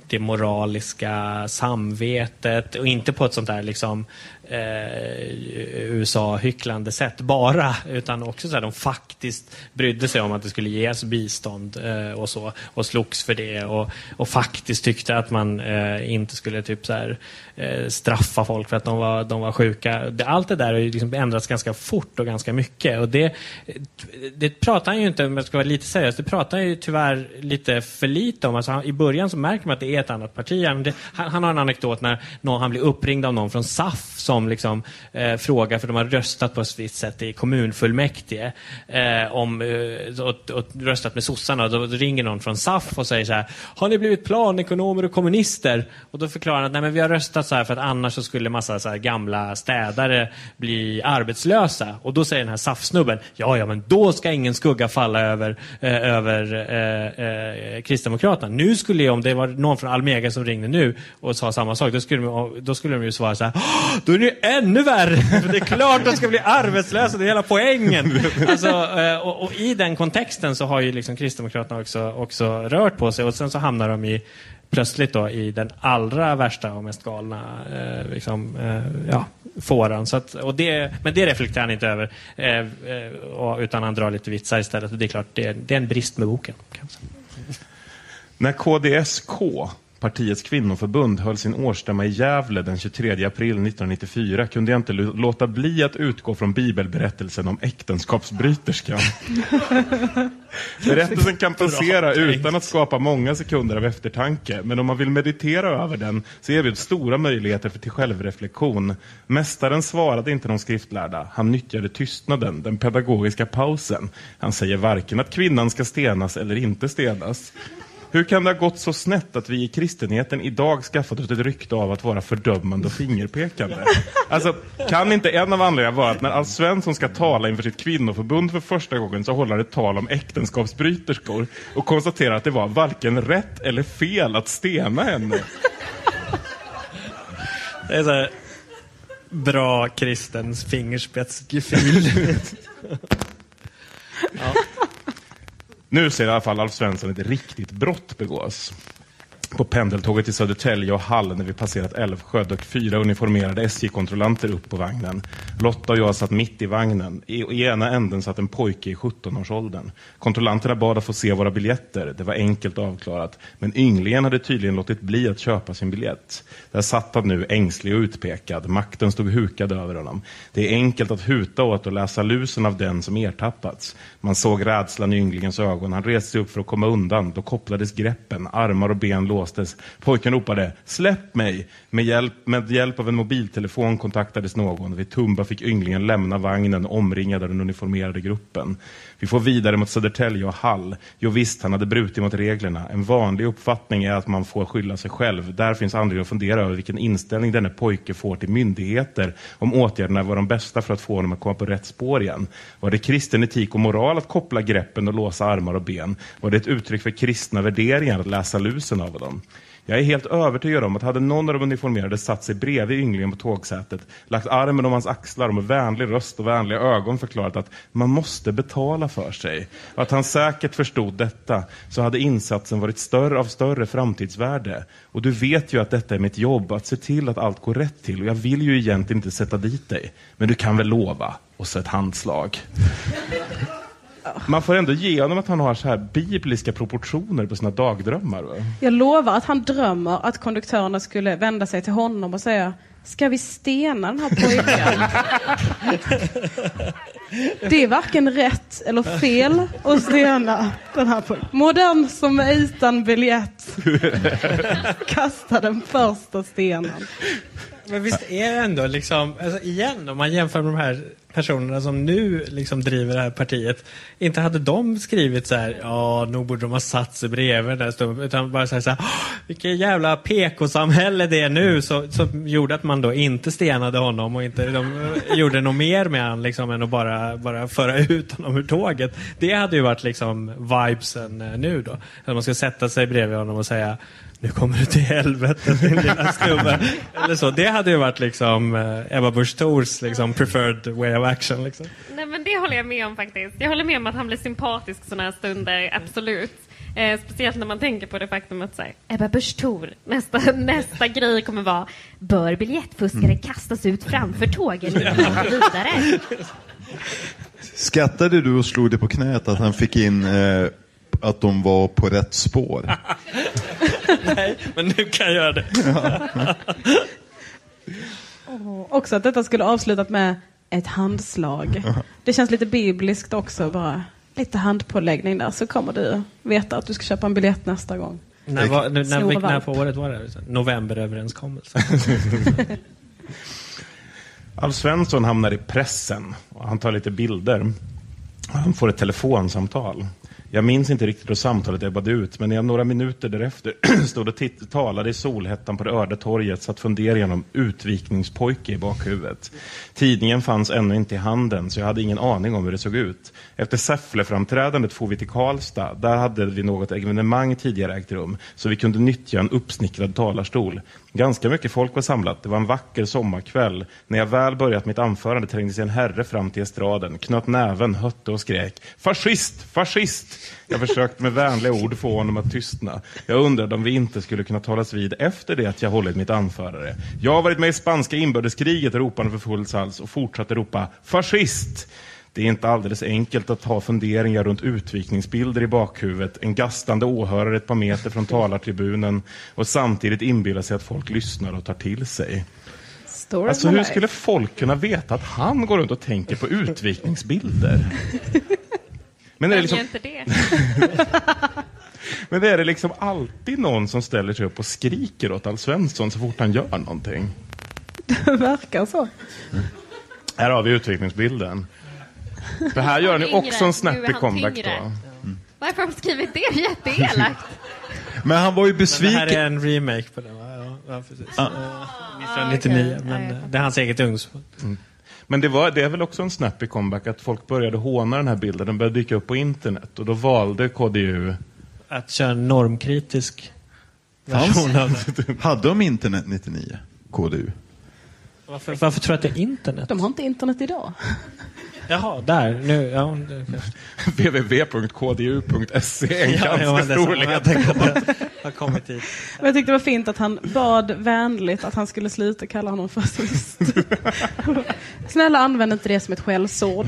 S7: det moraliska samvetet och inte på ett sånt där liksom eh, USA-hycklande sätt bara, utan också så här, de faktiskt brydde sig om att det skulle ges bistånd eh, och så och slogs för det och, och faktiskt tyckte att man eh, inte skulle typ så här, eh, straffa folk för att de var, de var sjuka. Allt det där har ju liksom ändrats ganska fort och ganska mycket och det, det pratar han ju inte, om jag ska vara lite seriös, det pratar han ju tyvärr lite för lite om. Alltså, han, I början så märker man att det är ett annat parti. Han, det, han, han har en anekdot när någon, han blir uppringd av någon från SAF som liksom, eh, frågar, för de har röstat på ett visst sätt i kommunfullmäktige, eh, om, eh, och, och röstat med sossarna. Då, då ringer någon från SAF och säger så här, har ni blivit planekonomer och kommunister? Och då förklarar han att Nej, men vi har röstat så här för att annars så skulle massa så här gamla städare bli arbetslösa. Och då säger den här SAF-snubben, ja, ja, men då ska ingen skugga falla över, eh, över eh, eh, Kristdemokraterna. Nu skulle jag, om det var någon från Almega som ringde nu och sa samma sak, då skulle de, då skulle de ju svara så här, då är ju ännu värre! För det är klart de ska bli arbetslösa, det är hela poängen. Alltså, eh, och, och i den kontexten så har ju liksom Kristdemokraterna också, också rört på sig och sen så hamnar de i plötsligt då i den allra värsta och mest galna eh, liksom, eh, ja, fåran. Så att, och det, men det reflekterar han inte över, eh, eh, och, utan han drar lite vitsar istället. Och det är klart, det är, det är en brist med boken.
S6: När KDSK, partiets kvinnoförbund, höll sin årsstämma i Gävle den 23 april 1994 kunde jag inte låta bli att utgå från bibelberättelsen om äktenskapsbryterskan. Berättelsen kan passera utan att skapa många sekunder av eftertanke, men om man vill meditera över den så erbjuds stora möjligheter för till självreflektion. Mästaren svarade inte de skriftlärda. Han nyttjade tystnaden, den pedagogiska pausen. Han säger varken att kvinnan ska stenas eller inte stenas. Hur kan det ha gått så snett att vi i kristenheten idag skaffat oss ett rykte av att vara fördömande och fingerpekande? Alltså, kan inte en av anledningarna vara att när Alf Svensson ska tala inför sitt kvinnoförbund för första gången så håller han ett tal om äktenskapsbryterskor och konstaterar att det var varken rätt eller fel att stena henne?
S7: Det är så här, bra kristens fingerspetsgefühl. ja.
S6: Nu ser i alla fall Alf Svensson ett riktigt brott begås. På pendeltåget till Södertälje och Hall när vi passerat Älvsjö dök fyra uniformerade SJ-kontrollanter upp på vagnen. Lotta och jag satt mitt i vagnen. I, I ena änden satt en pojke i 17-årsåldern. Kontrollanterna bad att få se våra biljetter. Det var enkelt avklarat. Men ynglingen hade tydligen låtit bli att köpa sin biljett. Där satt han nu ängslig och utpekad. Makten stod hukad över honom. Det är enkelt att huta åt och läsa lusen av den som ertappats. Man såg rädslan i ynglingens ögon. Han reste sig upp för att komma undan. Då kopplades greppen. Armar och ben låstes. Pojken ropade ”Släpp mig!” Med hjälp, med hjälp av en mobiltelefon kontaktades någon. Vid Tumba fick ynglingen lämna vagnen omringad av den uniformerade gruppen. Vi får vidare mot Södertälje och Hall. Jo visst, han hade brutit mot reglerna. En vanlig uppfattning är att man får skylla sig själv. Där finns anledning att fundera över vilken inställning denne pojke får till myndigheter om åtgärderna var de bästa för att få honom att komma på rätt spår igen. Var det kristen etik och moral att koppla greppen och låsa armar och ben? Var det ett uttryck för kristna värderingar att läsa lusen av dem? Jag är helt övertygad om att hade någon av de uniformerade satt sig bredvid ynglingen på tågsätet, lagt armen om hans axlar och med vänlig röst och vänliga ögon förklarat att man måste betala för sig. Och att han säkert förstod detta, så hade insatsen varit större av större framtidsvärde. Och du vet ju att detta är mitt jobb, att se till att allt går rätt till. Och jag vill ju egentligen inte sätta dit dig. Men du kan väl lova? Och så ett handslag. Man får ändå ge honom att han har så här bibliska proportioner på sina dagdrömmar. Va?
S9: Jag lovar att han drömmer att konduktörerna skulle vända sig till honom och säga Ska vi stena den här pojken? Det är varken rätt eller fel att stena den här pojken. Må den som är utan biljett kasta den första stenen.
S7: Men visst är det ändå liksom, alltså igen om man jämför med de här personerna som nu liksom driver det här partiet. Inte hade de skrivit så här, ja nog borde de ha satt sig bredvid den där. Utan bara så här, så här vilket jävla PK-samhälle det är nu. Så, som gjorde att man då inte stenade honom och inte de, gjorde något mer med honom liksom, än att bara, bara föra ut honom ur tåget. Det hade ju varit liksom vibesen eh, nu då. Att man ska sätta sig bredvid honom och säga nu kommer du till helvete din lilla snubbe. Eller så. Det hade ju varit liksom eh, Ebba Busch Thors liksom, preferred way of action. Liksom.
S10: Nej men det håller jag med om faktiskt. Jag håller med om att han blir sympatisk sådana här stunder, absolut. Eh, speciellt när man tänker på det faktum att så här, Ebba Busch Thor, nästa, nästa grej kommer vara Bör biljettfuskare kastas ut framför tågen går vidare?
S8: Skattade du och slog dig på knät att han fick in eh, att de var på rätt spår?
S7: Nej, men nu kan jag göra det.
S9: Oh, också att detta skulle avslutat med ett handslag. Det känns lite bibliskt också bara. Lite handpåläggning där så kommer du veta att du ska köpa en biljett nästa gång.
S7: När, var, när, när, när på året var det? Novemberöverenskommelsen.
S6: Alf Svensson hamnar i pressen och han tar lite bilder. Han får ett telefonsamtal. Jag minns inte riktigt hur samtalet ebbade ut, men när jag några minuter därefter stod och talade i solhettan på det öde torget satt funderingen om utvikningspojke i bakhuvudet. Tidningen fanns ännu inte i handen, så jag hade ingen aning om hur det såg ut. Efter Säffle-framträdandet for vi till Karlstad. Där hade vi något evenemang tidigare ägt rum, så vi kunde nyttja en uppsnickrad talarstol. Ganska mycket folk var samlat. Det var en vacker sommarkväll. När jag väl börjat mitt anförande trängde sig en herre fram till estraden, knöt näven, hötte och skrek ”Fascist! Fascist!” Jag försökte med vänliga ord få honom att tystna. Jag undrade om vi inte skulle kunna talas vid efter det att jag hållit mitt anförande. Jag har varit med i spanska inbördeskriget, ropade för full hals och fortsatte ropa ”Fascist!” Det är inte alldeles enkelt att ha funderingar runt utvikningsbilder i bakhuvudet, en gastande åhörare ett par meter från talartribunen och samtidigt inbilla sig att folk lyssnar och tar till sig.
S9: Story
S6: Alltså hur skulle folk kunna veta att han går runt och tänker på utvikningsbilder? Men är det liksom,
S10: inte det?
S6: men är det liksom alltid någon som ställer sig upp och skriker åt Alf Svensson så fort han gör någonting?
S9: Det verkar så.
S6: Här har vi utvikningsbilden. För här gör han ju också en
S10: han
S6: comeback
S10: tyngre.
S6: då.
S10: Varför har de skrivit det? Det jätteelakt.
S8: Men han var ju
S7: Men det här
S8: besviken.
S7: är en remake på den va? Ja, precis.
S8: Ah.
S7: Eh, 1999, men eh, det är hans eget ungdomsförbund.
S6: Men det, var, det är väl också en snappy comeback att folk började håna den här bilden. Den började dyka upp på internet och då valde KDU
S7: Att köra en normkritisk version av det.
S8: Hade de internet 99? KDU?
S7: Varför, varför tror du att det är internet?
S9: De har inte internet idag.
S7: Jaha, där. Nu, ja,
S6: www.kdu.se en
S7: ja,
S6: ganska stor
S7: Jag
S6: ledtråd.
S9: jag tyckte det var fint att han bad vänligt att han skulle sluta kalla honom fascist. Snälla använd inte det som ett skällsord.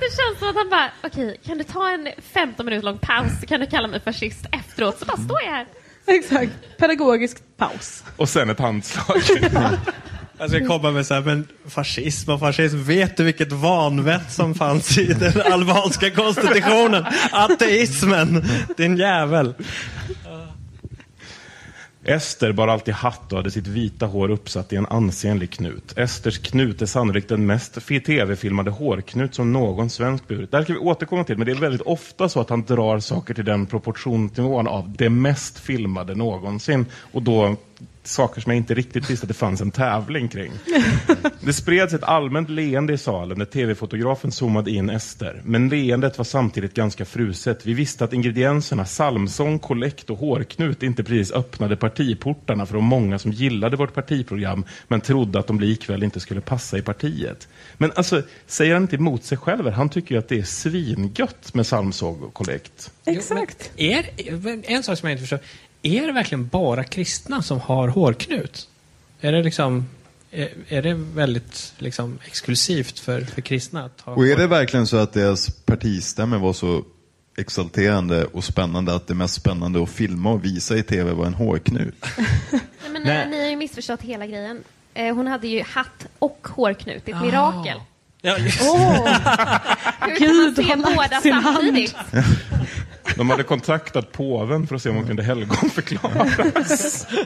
S10: Det känns som att han bara, okej, kan du ta en 15 minuter lång paus så kan du kalla mig fascist efteråt, så bara står jag här.
S9: Exakt. Pedagogisk paus.
S6: Och sen ett handslag.
S7: Alltså, jag ska komma med så här, men fascism och fascism, vet du vilket vanvett som fanns i den albanska konstitutionen? Ateismen, din jävel.
S6: Ester bar alltid hatt och hade sitt vita hår uppsatt i en ansenlig knut. Esters knut är sannolikt den mest tv-filmade hårknut som någon svensk burit. Det här ska vi återkomma till, men det är väldigt ofta så att han drar saker till den proportionsnivån av det mest filmade någonsin. Och då saker som jag inte riktigt visste att det fanns en tävling kring. Det spreds ett allmänt leende i salen när tv-fotografen zoomade in Ester. Men leendet var samtidigt ganska fruset. Vi visste att ingredienserna psalmsång, kollekt och hårknut inte precis öppnade partiportarna för de många som gillade vårt partiprogram men trodde att de likväl inte skulle passa i partiet. Men alltså, säger han inte emot sig själv? Han tycker ju att det är svingött med psalmsång och kollekt.
S9: Exakt.
S7: Är, men en sak som jag inte förstår. Är det verkligen bara kristna som har hårknut? Är det liksom... är, är det väldigt liksom, exklusivt för, för kristna att ha
S8: Och är det verkligen så att deras partistämmor var så exalterande och spännande att det mest spännande att filma och visa i tv var en hårknut?
S10: Nej, men,
S7: Nej.
S10: Ni har ju missförstått hela grejen. Eh, hon hade ju hatt och hårknut. Det är ett
S7: Ah.
S10: mirakel.
S7: Ja, just.
S10: Åh! Hur
S9: Gud
S10: man se
S9: lagt
S10: båda samtidigt?
S6: De hade kontaktat påven för att se om hon kunde helgonförklaras.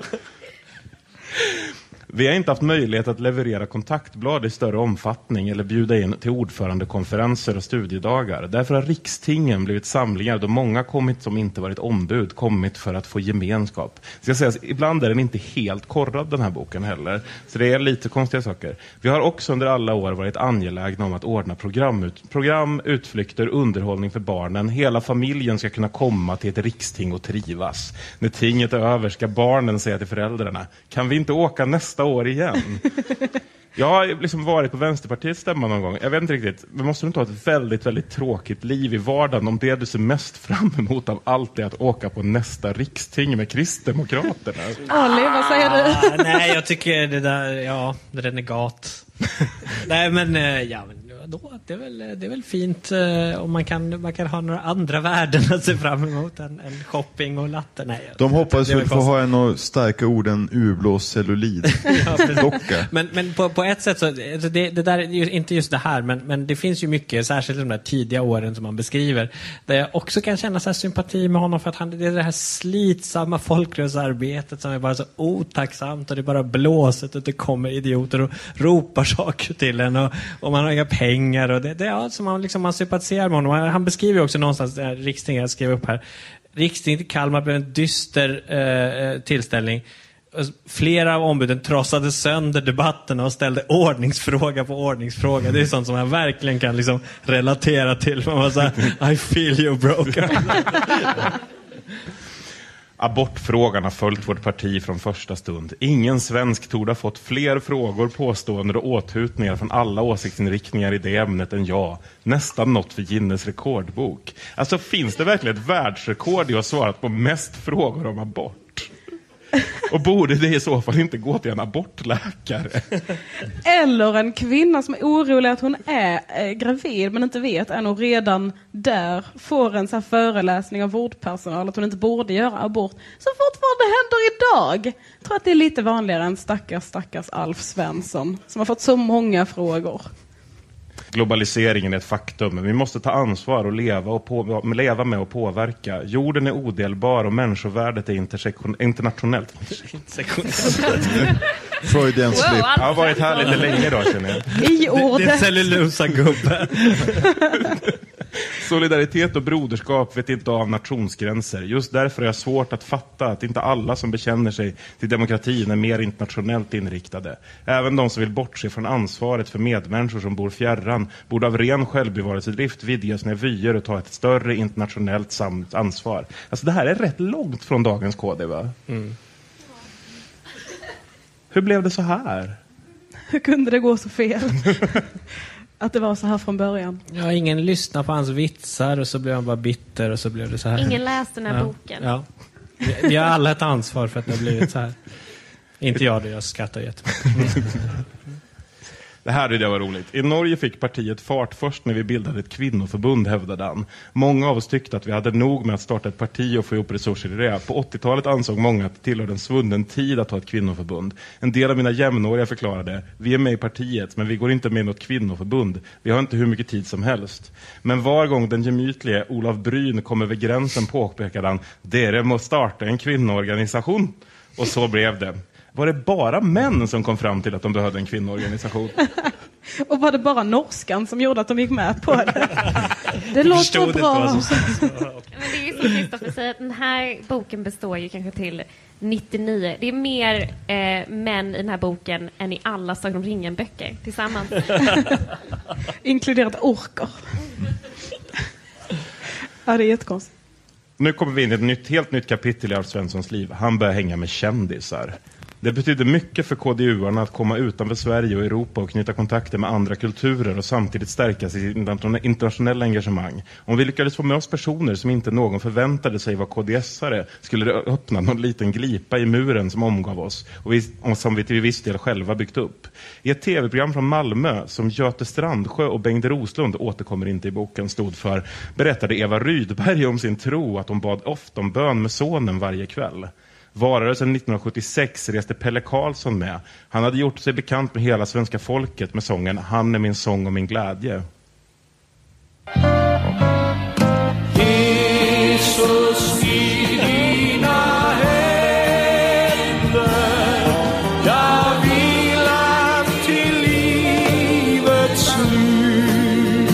S6: Vi har inte haft möjlighet att leverera kontaktblad i större omfattning eller bjuda in till ordförandekonferenser och studiedagar. Därför har rikstingen blivit samlingar då många kommit som inte varit ombud, kommit för att få gemenskap. Ska sägas, ibland är den inte helt korrad den här boken heller, så det är lite konstiga saker. Vi har också under alla år varit angelägna om att ordna program, ut, program utflykter, underhållning för barnen. Hela familjen ska kunna komma till ett riksting och trivas. När tinget är över ska barnen säga till föräldrarna, kan vi inte åka nästa år igen? Jag har liksom varit på Vänsterpartiets stämma någon gång. Jag vet inte riktigt. Men måste du inte ha ett väldigt, väldigt tråkigt liv i vardagen om det du ser mest fram emot av allt är att åka på nästa riksting med Kristdemokraterna?
S9: Ali, vad säger du?
S7: Ah, nej, jag tycker det där, ja, renegat. nej, men eh, ja, men då, det, är väl, det är väl fint eh, om man kan, man kan ha några andra värden att se fram emot än, än shopping och latte. Nej,
S8: De hoppas
S7: väl
S8: få ha en av starka orden urblåst cellulid. Docka.
S7: Men, men på, på ett sätt så, alltså det, det där inte just det här, men, men det finns ju mycket, särskilt de där tidiga åren som han beskriver, där jag också kan känna så sympati med honom för att han, det är det här slitsamma folkrörelsearbetet som är bara så otacksamt och det är bara blåset och det kommer idioter och ropar saker till en och, och man har inga pengar och det, det ja, som man, liksom, man sympatiserar med honom. Han, han beskriver också någonstans, det här rikstinget jag skrev upp här, Rikstinget i Kalmar blev en dyster eh, eh, tillställning. Flera av ombuden trossade sönder debatten och ställde ordningsfråga på ordningsfråga. Det är sånt som man verkligen kan liksom relatera till. Man var så här, I feel you broken.
S6: Abortfrågan har följt vårt parti från första stund. Ingen svensk torde ha fått fler frågor, påståenden och åthutningar från alla åsiktsinriktningar i det ämnet än jag. Nästan något för Guinness rekordbok. Alltså finns det verkligen ett världsrekord i att ha svarat på mest frågor om abort? Och borde det i så fall inte gå till en abortläkare?
S9: Eller en kvinna som är orolig att hon är eh, gravid men inte vet än och redan där får en så här föreläsning av vårdpersonal att hon inte borde göra abort. Som fortfarande händer idag. Jag tror att det är lite vanligare än stackars, stackars Alf Svensson som har fått så många frågor.
S6: Globaliseringen är ett faktum, men vi måste ta ansvar och leva, och på, leva med och påverka. Jorden är odelbar och människovärdet är internationellt.
S8: Freudian
S10: Wow,
S8: slip.
S10: Alf
S6: Jag har varit här lite länge idag känner jag.
S9: I
S7: Det är
S9: ordet.
S6: Solidaritet och broderskap vet inte av nationsgränser. Just därför är jag svårt att fatta att inte alla som bekänner sig till demokratin är mer internationellt inriktade. Även de som vill bortse från ansvaret för medmänniskor som bor fjärran borde av ren självbevarelsedrift vidga sina vyer och ta ett större internationellt ansvar. Alltså det här är rätt långt från dagens KD va? Hur blev det så här?
S9: Hur kunde det gå så fel? Att det var så här från början.
S7: Ja, ingen lyssnade på hans vitsar och så blev han bara bitter och så blev det så här.
S10: Ingen läste den här
S7: ja.
S10: boken.
S7: Ja. Vi, vi har alla ett ansvar för att det har blivit så här. Inte jag då, jag skrattar jättemycket.
S6: Det här är det var roligt. I Norge fick partiet fart först när vi bildade ett kvinnoförbund, hävdade han. Många av oss tyckte att vi hade nog med att starta ett parti och få ihop resurser i det. På 80-talet ansåg många att det tillhörde en svunnen tid att ha ett kvinnoförbund. En del av mina jämnåriga förklarade, vi är med i partiet, men vi går inte med i något kvinnoförbund. Vi har inte hur mycket tid som helst. Men var gång den gemytlige Olav Bryn kom över gränsen påpekade han, dere måste starta en kvinnoorganisation. Och så blev det. Var det bara män som kom fram till att de behövde en kvinnoorganisation?
S9: Och var det bara norskan som gjorde att de gick med på det? Det låter bra.
S7: som
S10: Men det är ju som Kristoffer säger, att den här boken består ju kanske till 99. Det är mer eh, män i den här boken än i alla Sagan om ringen-böcker tillsammans.
S9: Inkluderat orker. Ja, det är jättekonstigt.
S6: Nu kommer vi in i ett nytt, helt nytt kapitel i Alf Svenssons liv. Han börjar hänga med kändisar. Det betyder mycket för KDU-arna att komma utanför Sverige och Europa och knyta kontakter med andra kulturer och samtidigt stärka sitt internationella engagemang. Om vi lyckades få med oss personer som inte någon förväntade sig var KDS-are skulle det öppna någon liten glipa i muren som omgav oss och, vi, och som vi till viss del själva byggt upp. I ett tv-program från Malmö som Göte Strandsjö och Bengt Roslund återkommer inte i boken stod för berättade Eva Rydberg om sin tro att hon bad ofta om bön med sonen varje kväll. Valrörelsen 1976 reste Pelle Karlsson med. Han hade gjort sig bekant med hela svenska folket med sången Han är min sång och min glädje.
S5: Jesus i dina händer Jag vilar till livets slut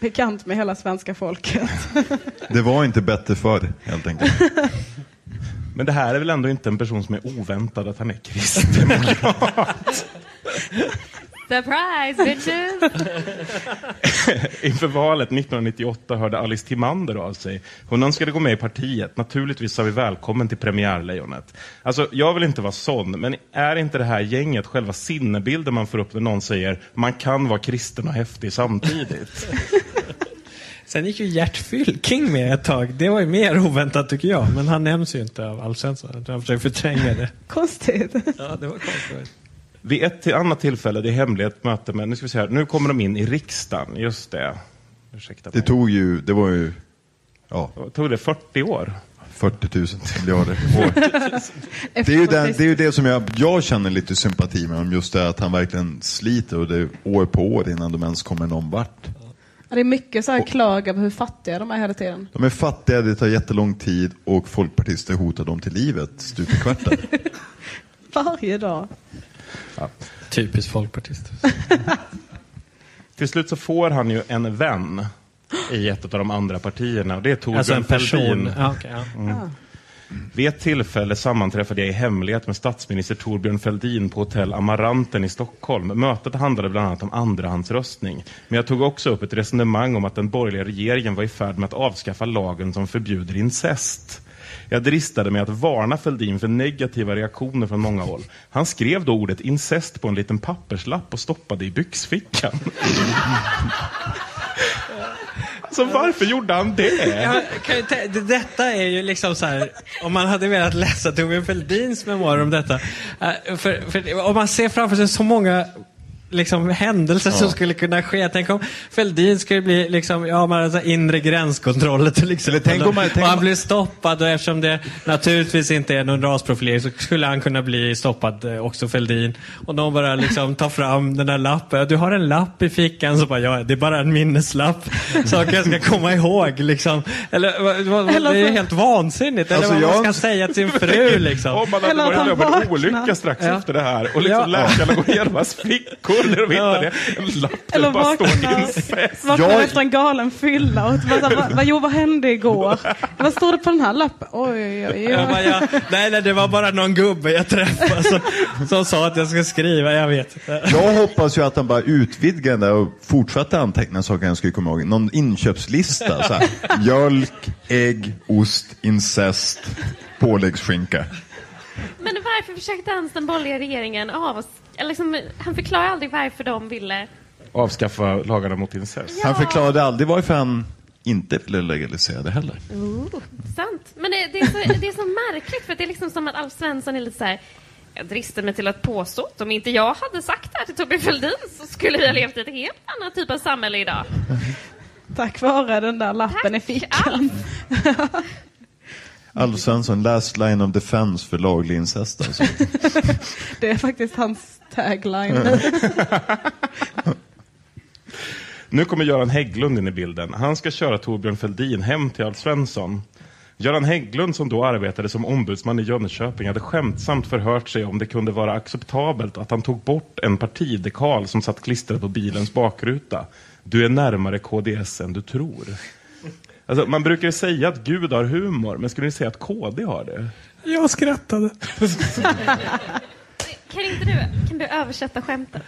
S9: Bekant med hela svenska folket.
S8: Det var inte bättre förr, helt enkelt.
S6: Men det här är väl ändå inte en person som är oväntad att han är kristdemokrat?
S10: Surprise bitches!
S6: Inför valet 1998 hörde Alice Timander av sig. Hon önskade gå med i partiet. Naturligtvis sa vi välkommen till premiärlejonet. Alltså, jag vill inte vara sån, men är inte det här gänget själva sinnebilden man får upp när någon säger man kan vara kristen och häftig samtidigt?
S7: Sen gick ju Gert Fylking med ett tag. Det var ju mer oväntat tycker jag. Men han nämns ju inte av Alf Svensson. Han försöker förtränga det.
S9: Konstigt.
S7: Ja, det var konstigt.
S6: Vid ett till annat tillfälle, det är hemligt möte med, nu ska vi se här, nu kommer de in i riksdagen, just det. Ursäkta
S8: Det
S6: mig.
S8: tog ju, det var ju, ja,
S6: Tog det 40 år?
S8: 40 000 miljarder år. Det är ju, den, det, är ju det som jag, jag känner lite sympati med om just det att han verkligen sliter och det är år på år innan de ens kommer någon vart.
S9: Ja, det är mycket så här klag över hur fattiga de är hela tiden.
S8: De är fattiga, det tar jättelång tid och folkpartister hotar dem till livet stup i kvarten.
S9: Varje dag.
S7: Typiskt folkpartist.
S6: Till slut så får han ju en vän i ett av de andra partierna och det är Torbjörn
S7: Alltså en person.
S6: Fälldin.
S7: Ja, okej, ja.
S6: Mm. Vid ett tillfälle sammanträffade jag i hemlighet med statsminister Torbjörn Fälldin på hotell Amaranten i Stockholm. Mötet handlade bland annat om andrahandsröstning. Men jag tog också upp ett resonemang om att den borgerliga regeringen var i färd med att avskaffa lagen som förbjuder incest. Jag dristade mig att varna Fälldin för negativa reaktioner från många håll. Han skrev då ordet incest på en liten papperslapp och stoppade i byxfickan. Så varför gjorde han det?
S7: Ja, kan detta är ju liksom så här, om man hade velat läsa Torbjörn Fälldins memoarer om detta. Eh, för, för om man ser framför sig så många liksom, händelser som skulle kunna ske. Tänk om Fälldin skulle bli liksom, ja, man har så här inre gränskontroller till exempel.
S8: tänk om man- tänk
S7: och
S8: om
S7: han blir stoppad och eftersom det naturligtvis inte är någon rasprofilering så skulle han kunna bli stoppad eh, också Fälldin. Och någon bara liksom tar fram den där lappen. Du har en lapp i fickan så bara, ja, det är bara en minneslapp. Saker jag ska komma ihåg liksom. Eller, vad- vad-
S9: Eller
S7: det är helt vansinnigt. Eller
S8: Alltså,
S7: vad man
S8: jag-
S7: ska säga till sin fru liksom.
S6: Om man hade
S9: Eller
S6: varit med om en olycka strax
S7: Ja.
S6: efter det här och liksom
S7: Ja.
S6: läkarna går igenom hans fickor där de hittade en lapp där
S9: Eller
S6: det bara incest.
S9: vaknar
S8: Jag-
S9: efter en galen fylla och bara, så här, vad, vad, jo, vad hände igår? Vad står det på den här lappen? Oj, oj, oj.
S7: Bara, ja, nej, nej, det var bara någon gubbe jag träffade som, som sa att jag ska skriva. Jag vet inte.
S8: Jag hoppas ju att han bara utvidgar det och fortsätter anteckna saker han skulle komma ihåg. Någon inköpslista. Så här. Mjölk, ägg, ost, incest, påläggsskinka.
S10: Men varför försökte ens den borgerliga regeringen av eller liksom, Han förklarar aldrig varför de ville...
S6: Avskaffa lagarna mot incest.
S8: Han förklarade aldrig varför han inte ville legalisera det heller.
S10: Oh, sant. Men det, det, är så, det är så märkligt för det är liksom som att Alf Svensson är lite så här. Jag dristar mig till att påstå att om inte jag hade sagt det här till Torbjörn Fälldin så skulle vi ha levt i ett helt annat typ av samhälle idag.
S9: Tack vare den där lappen i fickan.
S8: Alf Svensson, last line of defense för laglig incest. Alltså.
S9: Det är faktiskt hans tagline.
S6: Nu kommer Göran Hägglund in i bilden. Han ska köra Torbjörn Fälldin hem till Alf Svensson. Göran Hägglund som då arbetade som ombudsman i Jönköping hade skämtsamt förhört sig om det kunde vara acceptabelt att han tog bort en partidekal som satt klistrad på bilens bakruta. Du är närmare KDS än du tror. Alltså, man brukar ju säga att Gud har humor, men skulle ni säga att KD har det?
S7: Jag skrattade.
S10: Kan inte du, kan du översätta skämtet?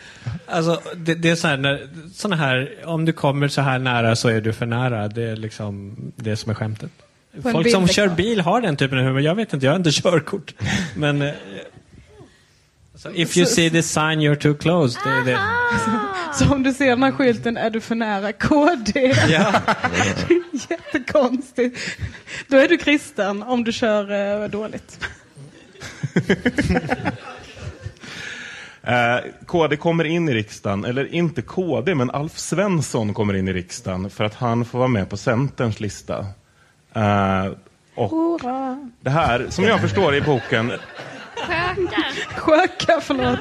S7: Alltså, det, det är så här, när, såna här, om du kommer så här nära så är du för nära. Det är liksom det som är skämtet. Folk som kör bil har den typen av humor. Jag vet inte, jag har inte körkort. Men... Så if you see the sign you're too close. Det är det.
S9: Så om du ser den här skylten, är du för nära KD?
S7: Ja.
S9: Jättekonstigt. Då är du kristen om du kör eh, dåligt.
S6: Eh, KD kommer in i riksdagen, eller inte KD, men Alf Svensson kommer in i riksdagen för att han får vara med på Centerns lista. Eh, och
S9: Hurra!
S6: det här, som jag förstår i boken,
S9: Sjöka, förlåt.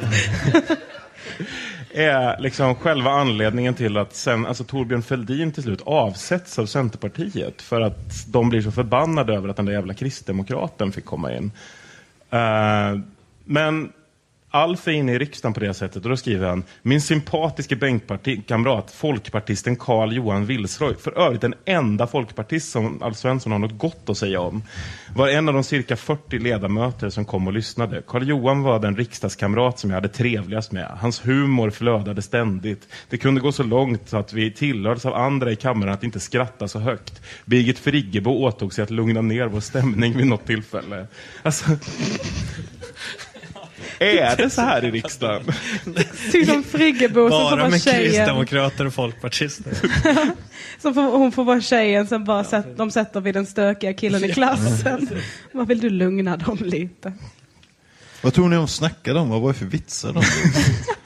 S6: är liksom själva anledningen till att sen, alltså Torbjörn Fälldin till slut avsätts av Centerpartiet för att de blir så förbannade över att den där jävla kristdemokraten fick komma in. Eh, men Alf är inne i riksdagen på det sättet och då skriver han Min sympatiske bänkkamrat, folkpartisten Carl Johan Wilsroy, för övrigt den enda folkpartist som Alf Svensson har något gott att säga om, var en av de cirka 40 ledamöter som kom och lyssnade. Carl Johan var den riksdagskamrat som jag hade trevligast med. Hans humor flödade ständigt. Det kunde gå så långt så att vi tillhördes av andra i kammaren att inte skratta så högt. Birgit Friggebo åtog sig att lugna ner vår stämning vid något tillfälle. Alltså, är det så här i riksdagen?
S9: Typ som Friggebo som får
S7: Bara
S9: vara
S7: med
S9: tjejen.
S7: kristdemokrater och folkpartister.
S9: Som får, hon får vara tjejen som bara sätt, de sätter vid den stökiga killen i klassen. Vad vill du lugna dem lite?
S8: Vad tror ni de snackade om? Vad var det för vitsar de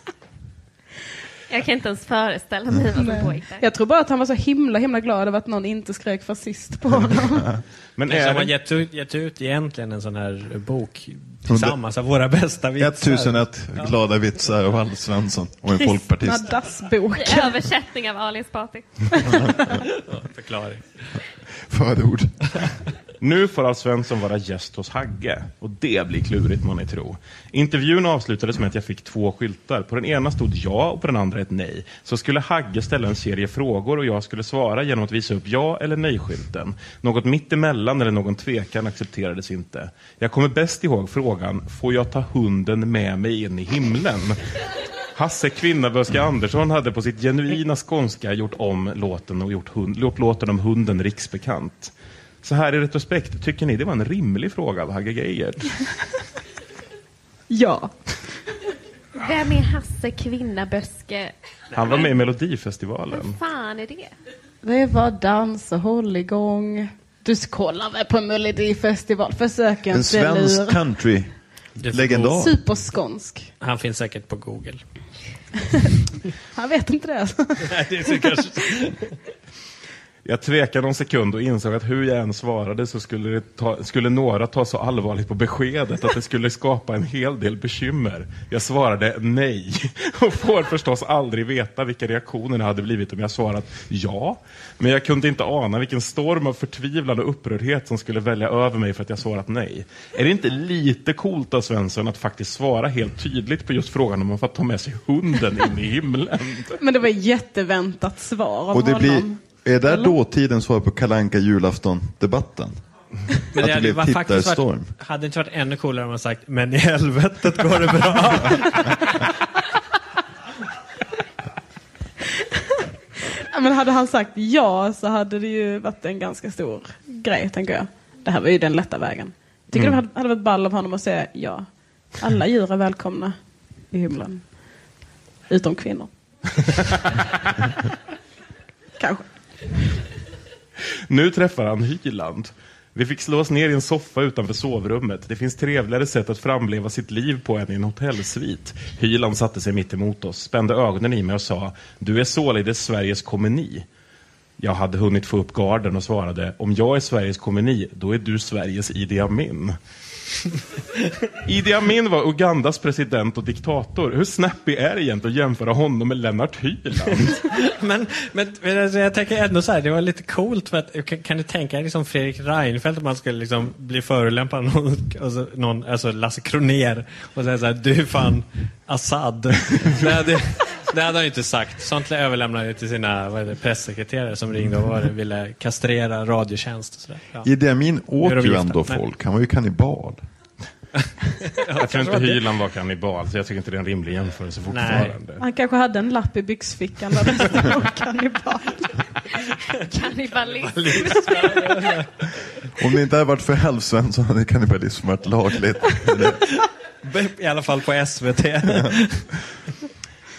S10: Jag kan inte ens föreställa mig vad som pågick där.
S9: Jag tror bara att han var så himla himla glad över att någon inte skrek fascist på honom.
S6: Men är
S7: har
S6: det-
S7: gett ut, gett ut egentligen en sån här bok tillsammans av våra bästa vitsar.
S8: 1001 glada vitsar av Alf Svensson och en
S9: Kristna
S8: folkpartist.
S10: Översättning av Alis party.
S7: Förklaring.
S8: Förord.
S6: Nu får Alf Svensson vara gäst hos Hagge. Och det blir klurigt må ni tro. Intervjun avslutades med att jag fick två skyltar. På den ena stod ja och på den andra ett nej. Så skulle Hagge ställa en serie frågor och jag skulle svara genom att visa upp ja eller nej-skylten. Något mittemellan eller någon tvekan accepterades inte. Jag kommer bäst ihåg frågan, får jag ta hunden med mig in i himlen? Hasse Kvinnaböske Andersson hade på sitt genuina skånska gjort om låten och gjort, hund, gjort låten om hunden riksbekant. Så här i retrospekt, tycker ni det var en rimlig fråga av Hagge Geigert?
S9: Ja.
S10: Vem är Hasse Kvinnaböske?
S6: Han var med i Melodifestivalen.
S10: Vad fan är det?
S9: Det var dans och håll igång. Du kollar väl på Melodifestival? Försök
S8: En
S9: inte
S8: svensk
S9: lura.
S8: country. Legendar.
S9: Superskånsk.
S7: Han finns säkert på Google.
S9: Han vet inte det. Alltså.
S7: Nej, det är så kanske...
S6: Jag tvekade någon sekund och insåg att hur jag än svarade så skulle, det ta, skulle några ta så allvarligt på beskedet att det skulle skapa en hel del bekymmer. Jag svarade nej och får förstås aldrig veta vilka reaktionerna hade blivit om jag svarat ja. Men jag kunde inte ana vilken storm av förtvivlan och upprördhet som skulle välja över mig för att jag svarat nej. Är det inte lite coolt av Svensson att faktiskt svara helt tydligt på just frågan om man får ta med sig hunden in i himlen?
S9: Men det var ett jätteväntat svar av
S8: Och det
S9: honom.
S8: blir, är det
S9: Eller?
S8: dåtidens svar på Kalanka julafton-debatten?
S7: Men
S8: Att
S7: det
S8: det
S7: hade,
S8: blev
S7: var faktiskt varit, hade inte varit ännu coolare om man sagt men i helvetet går det bra.
S9: Men hade han sagt ja så hade det ju varit en ganska stor grej, tänker jag. Det här var ju den lätta vägen. Tycker
S6: Mm.
S9: det hade, hade varit ball av honom att säga ja. Alla djur är välkomna i himlen. Utom kvinnor. Kanske.
S6: Nu träffar han Hyland. Vi fick slå oss ner i en soffa utanför sovrummet. Det finns trevligare sätt att framleva sitt liv på än i en hotellsvit. Hyland satte sig mitt emot oss, spände ögonen i mig och sa Du är således Sveriges komeni. Jag hade hunnit få upp garden och svarade Om jag är Sveriges komeni, då är du Sveriges Idi Amin. Idi Amin var Ugandas president och diktator. Hur snappy är det egentligen att jämföra honom med Lennart Hyland?
S7: men, men, men alltså, jag tänker ändå så här, det var lite coolt för att kan, kan du tänka dig liksom Fredrik Reinfeldt om man skulle liksom bli förolämpad av någon, alltså, någon, alltså Lasse Kroner och säga så här, du är fan Assad. det, det hade han ju inte sagt. Sånt överlämnade han till sina vad det, pressekreterare som ringde och var det, ville kastrera Radiotjänst och sådär. Ja.
S8: Idi Amin åt ju ändå
S7: Nej.
S8: folk. Han var ju kannibal.
S6: Jag tror inte Hyland var kannibal, så jag tycker inte det är en rimlig jämförelse fortfarande.
S9: Han kanske hade en lapp i byxfickan där det stod kannibal.
S10: Kannibalism.
S8: Om det inte hade varit för Alf Svensson hade kannibalism varit lagligt.
S7: I alla fall på SVT.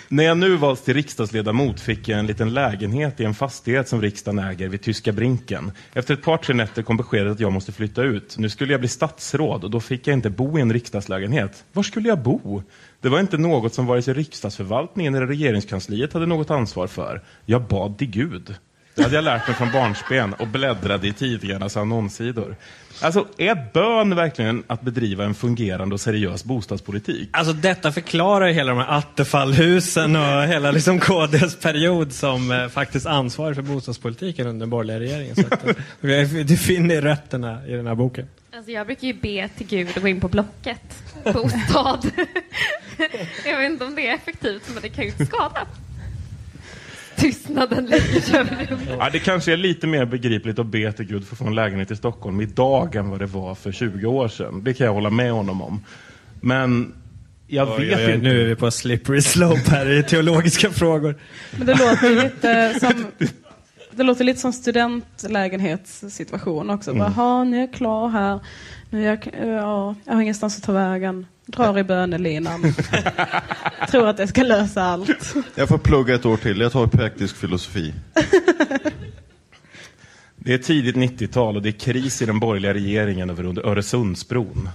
S6: När jag nu valts till riksdagsledamot fick jag en liten lägenhet i en fastighet som riksdagen äger vid Tyska Brinken. Efter ett par tre nätter kom beskedet att jag måste flytta ut. Nu skulle jag bli statsråd och då fick jag inte bo i en riksdagslägenhet. Var skulle jag bo? Det var inte något som vare sig riksdagsförvaltningen eller regeringskansliet hade något ansvar för. Jag bad till Gud. Det hade jag lärt mig från barnsben och bläddrade i tidningarnas annonssidor. Alltså, är bön verkligen att bedriva en fungerande och seriös bostadspolitik?
S7: Alltså detta förklarar hela de här Attefallhusen och hela liksom KDs period som eh, faktiskt ansvarig för bostadspolitiken under den borgerliga regeringen. Så att, eh, du finner rötterna i den här boken.
S10: Alltså jag brukar ju be till Gud och gå in på Blocket. Bostad. jag vet inte om det är effektivt, men det kan ju inte skada. Tystnaden lägger sig över rummet.
S6: Ja, det kanske är lite mer begripligt att be till Gud för att få en lägenhet i Stockholm idag än vad det var för 20 år sedan. Det kan jag hålla med honom om. Men jag
S7: Oj,
S6: vet
S7: oj, oj,
S6: inte.
S7: Nu är vi på slippery slope här i teologiska frågor.
S9: Men det låter lite som det låter lite som studentlägenhetssituation också.
S6: Mm.
S9: Bara, "Ha, nu är jag klar här. Nu är jag, ja, jag har ingenstans att ta vägen. Drar i bönelinan. Tror att det ska lösa allt.
S8: Jag får plugga ett år till. Jag tar praktisk filosofi.
S6: Det är tidigt 90-tal och det är kris i den borgerliga regeringen över Öresundsbron.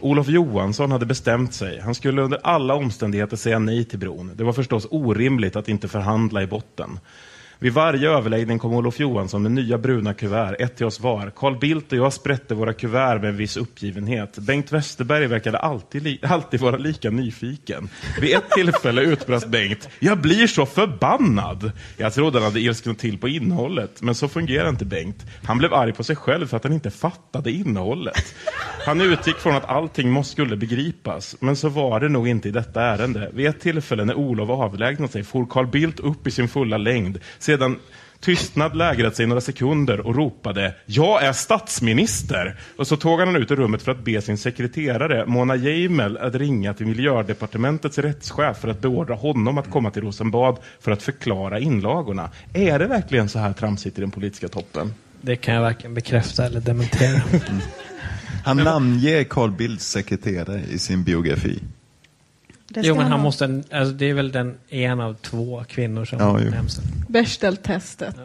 S6: Olof Johansson hade bestämt sig. Han skulle under alla omständigheter säga nej till bron. Det var förstås orimligt att inte förhandla i botten. Vid varje överläggning kom Olof Johansson med nya bruna kuvert, ett till oss var. Carl Bildt och jag sprätte våra kuvert med en viss uppgivenhet. Bengt Westerberg verkade alltid, li- alltid vara lika nyfiken. Vid ett tillfälle utbrast Bengt, jag blir så förbannad! Jag trodde han hade ilsknat till på innehållet, men så fungerar inte Bengt. Han blev arg på sig själv för att han inte fattade innehållet. Han utgick från att allting måste skulle begripas, men så var det nog inte i detta ärende. Vid ett tillfälle när Olof avlägsnade sig for Carl Bildt upp i sin fulla längd. Sedan tystnad lägrat sig några sekunder och ropade Jag är statsminister! Och så tåg han ut ur rummet för att be sin sekreterare Mona Geimel att ringa till miljödepartementets rättschef för att beordra honom att komma till Rosenbad för att förklara inlagorna. Är det verkligen så här tramsigt i den politiska toppen?
S7: Det kan jag varken bekräfta eller dementera.
S8: Han namnger Carl Bildts sekreterare i sin biografi.
S9: Det
S7: Jo, men han
S9: ha.
S7: måste, alltså, det är väl den en av två kvinnor som
S8: Ja,
S7: nämns.
S9: Bechdel-testet.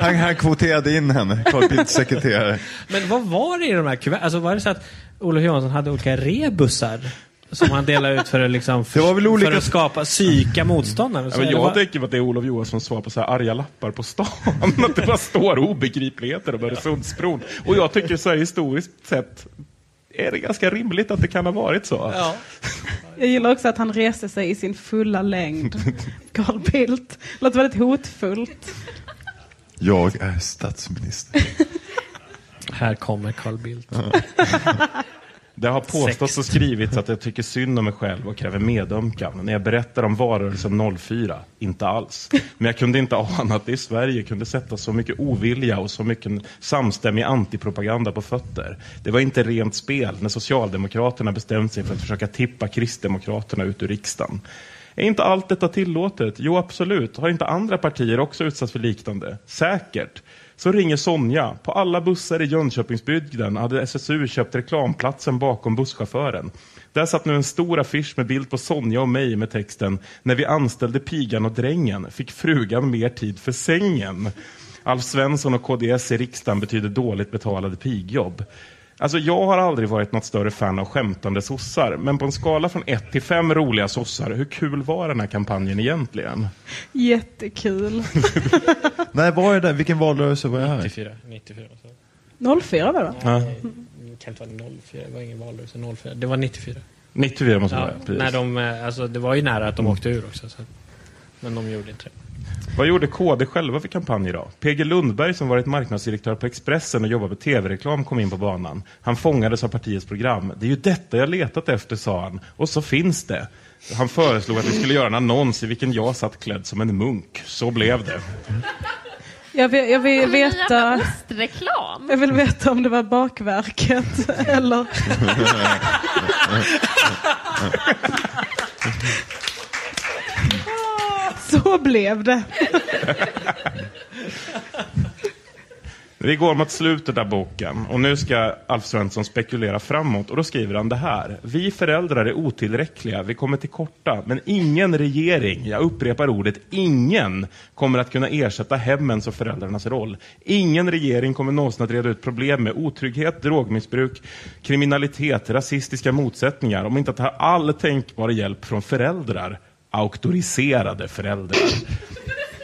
S8: Han, han kvoterade in henne, Carl Bildts sekreterare.
S7: Men vad var det i de här kuverten? Alltså var det så att Olof Johansson hade olika rebusar? Som han delade ut för att, liksom, för,
S8: Det var väl olika-
S7: för att skapa, psyka motståndaren?
S6: Ja, men jag
S7: var-
S6: tänker att det är Olof Johanssons svar på så här arga lappar på stan. att det bara står obegripligheter om Öresundsbron. Och jag tycker så här historiskt sett är det ganska rimligt att det kan ha varit så.
S7: Ja.
S9: Jag gillar också att han reser sig i sin fulla längd. Carl Bildt. Låter väldigt hotfullt.
S8: Jag är statsminister.
S7: Här kommer Carl Bildt.
S6: Det har påståtts och skrivits att jag tycker synd om mig själv och kräver medömkan när jag berättar om valrörelsen 04. Inte alls. Men jag kunde inte ana att det i Sverige kunde sätta så mycket ovilja och så mycket samstämmig antipropaganda på fötter. Det var inte rent spel när Socialdemokraterna bestämde sig för att försöka tippa Kristdemokraterna ut ur riksdagen. Är inte allt detta tillåtet? Jo, absolut. Har inte andra partier också utsatts för liknande? Säkert. Så ringer Sonja. På alla bussar i Jönköpingsbygden hade SSU köpt reklamplatsen bakom busschauffören. Där satt nu en stor affisch med bild på Sonja och mig med texten När vi anställde pigan och drängen fick frugan mer tid för sängen. Alf Svensson och KDS i riksdagen betyder dåligt betalade pigjobb. Alltså jag har aldrig varit något större fan av skämtande sossar, men på en skala från 1 till 5 roliga sossar, hur kul var den här kampanjen egentligen?
S9: Jättekul.
S8: Nej, var är det? Vilken valrörelse var jag här?
S7: 94. 94 så.
S9: 04 var det va?
S6: Ja.
S7: Det kan inte vara 04, det var ingen valrörelse 04. Det var 94.
S6: 94 måste det
S7: Ja,
S6: vara, precis.
S7: när de, eh, alltså, det var ju nära att de åkte ur också. Så. Men de gjorde inte det.
S6: Vad gjorde KD själva för kampanj idag? PG Lundberg som varit marknadsdirektör på Expressen och jobbat med tv-reklam kom in på banan. Han fångades av partiets program. Det är ju detta jag letat efter, sa han. Och så finns det. Han föreslog att vi skulle göra en annons i vilken jag satt klädd som en munk. Så blev det.
S9: Jag vill, jag vill veta...
S10: ostreklam.
S9: Jag vill veta om det var bakverket eller... Så blev det.
S6: Vi går mot slutet av boken och nu ska Alf Svensson spekulera framåt och då skriver han det här. Vi föräldrar är otillräckliga, vi kommer till korta, men ingen regering, jag upprepar ordet ingen, kommer att kunna ersätta hemmens och föräldrarnas roll. Ingen regering kommer någonsin att reda ut problem med otrygghet, drogmissbruk, kriminalitet, rasistiska motsättningar om inte att ta all tänkbar hjälp från föräldrar, auktoriserade föräldrar.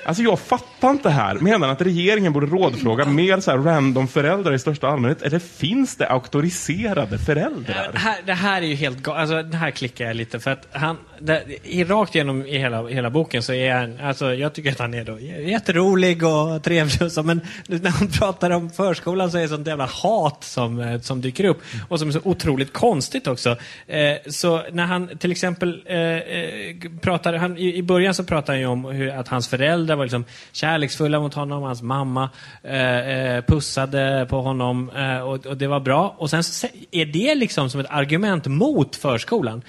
S6: Alltså jag fattar inte här. Menar han att regeringen borde rådfråga mer så här random föräldrar i största allmänhet? Eller finns det auktoriserade föräldrar?
S7: Det här, det här är ju helt galet. Alltså, det här klickar jag lite för att han, där, i, rakt igenom i hela, hela boken så är han, alltså jag tycker att han är då jätterolig och trevlig och så, men när han pratar om förskolan så är det sånt jävla hat som, eh, som dyker upp och som är så otroligt konstigt också. Eh, så när han till exempel eh, eh, pratar, han, i, i början så pratar han ju om hur, att hans föräldrar var liksom kärleksfulla mot honom, hans mamma eh, eh, pussade på honom eh, och, och, det var bra. Och sen så är det liksom som ett argument mot förskolan.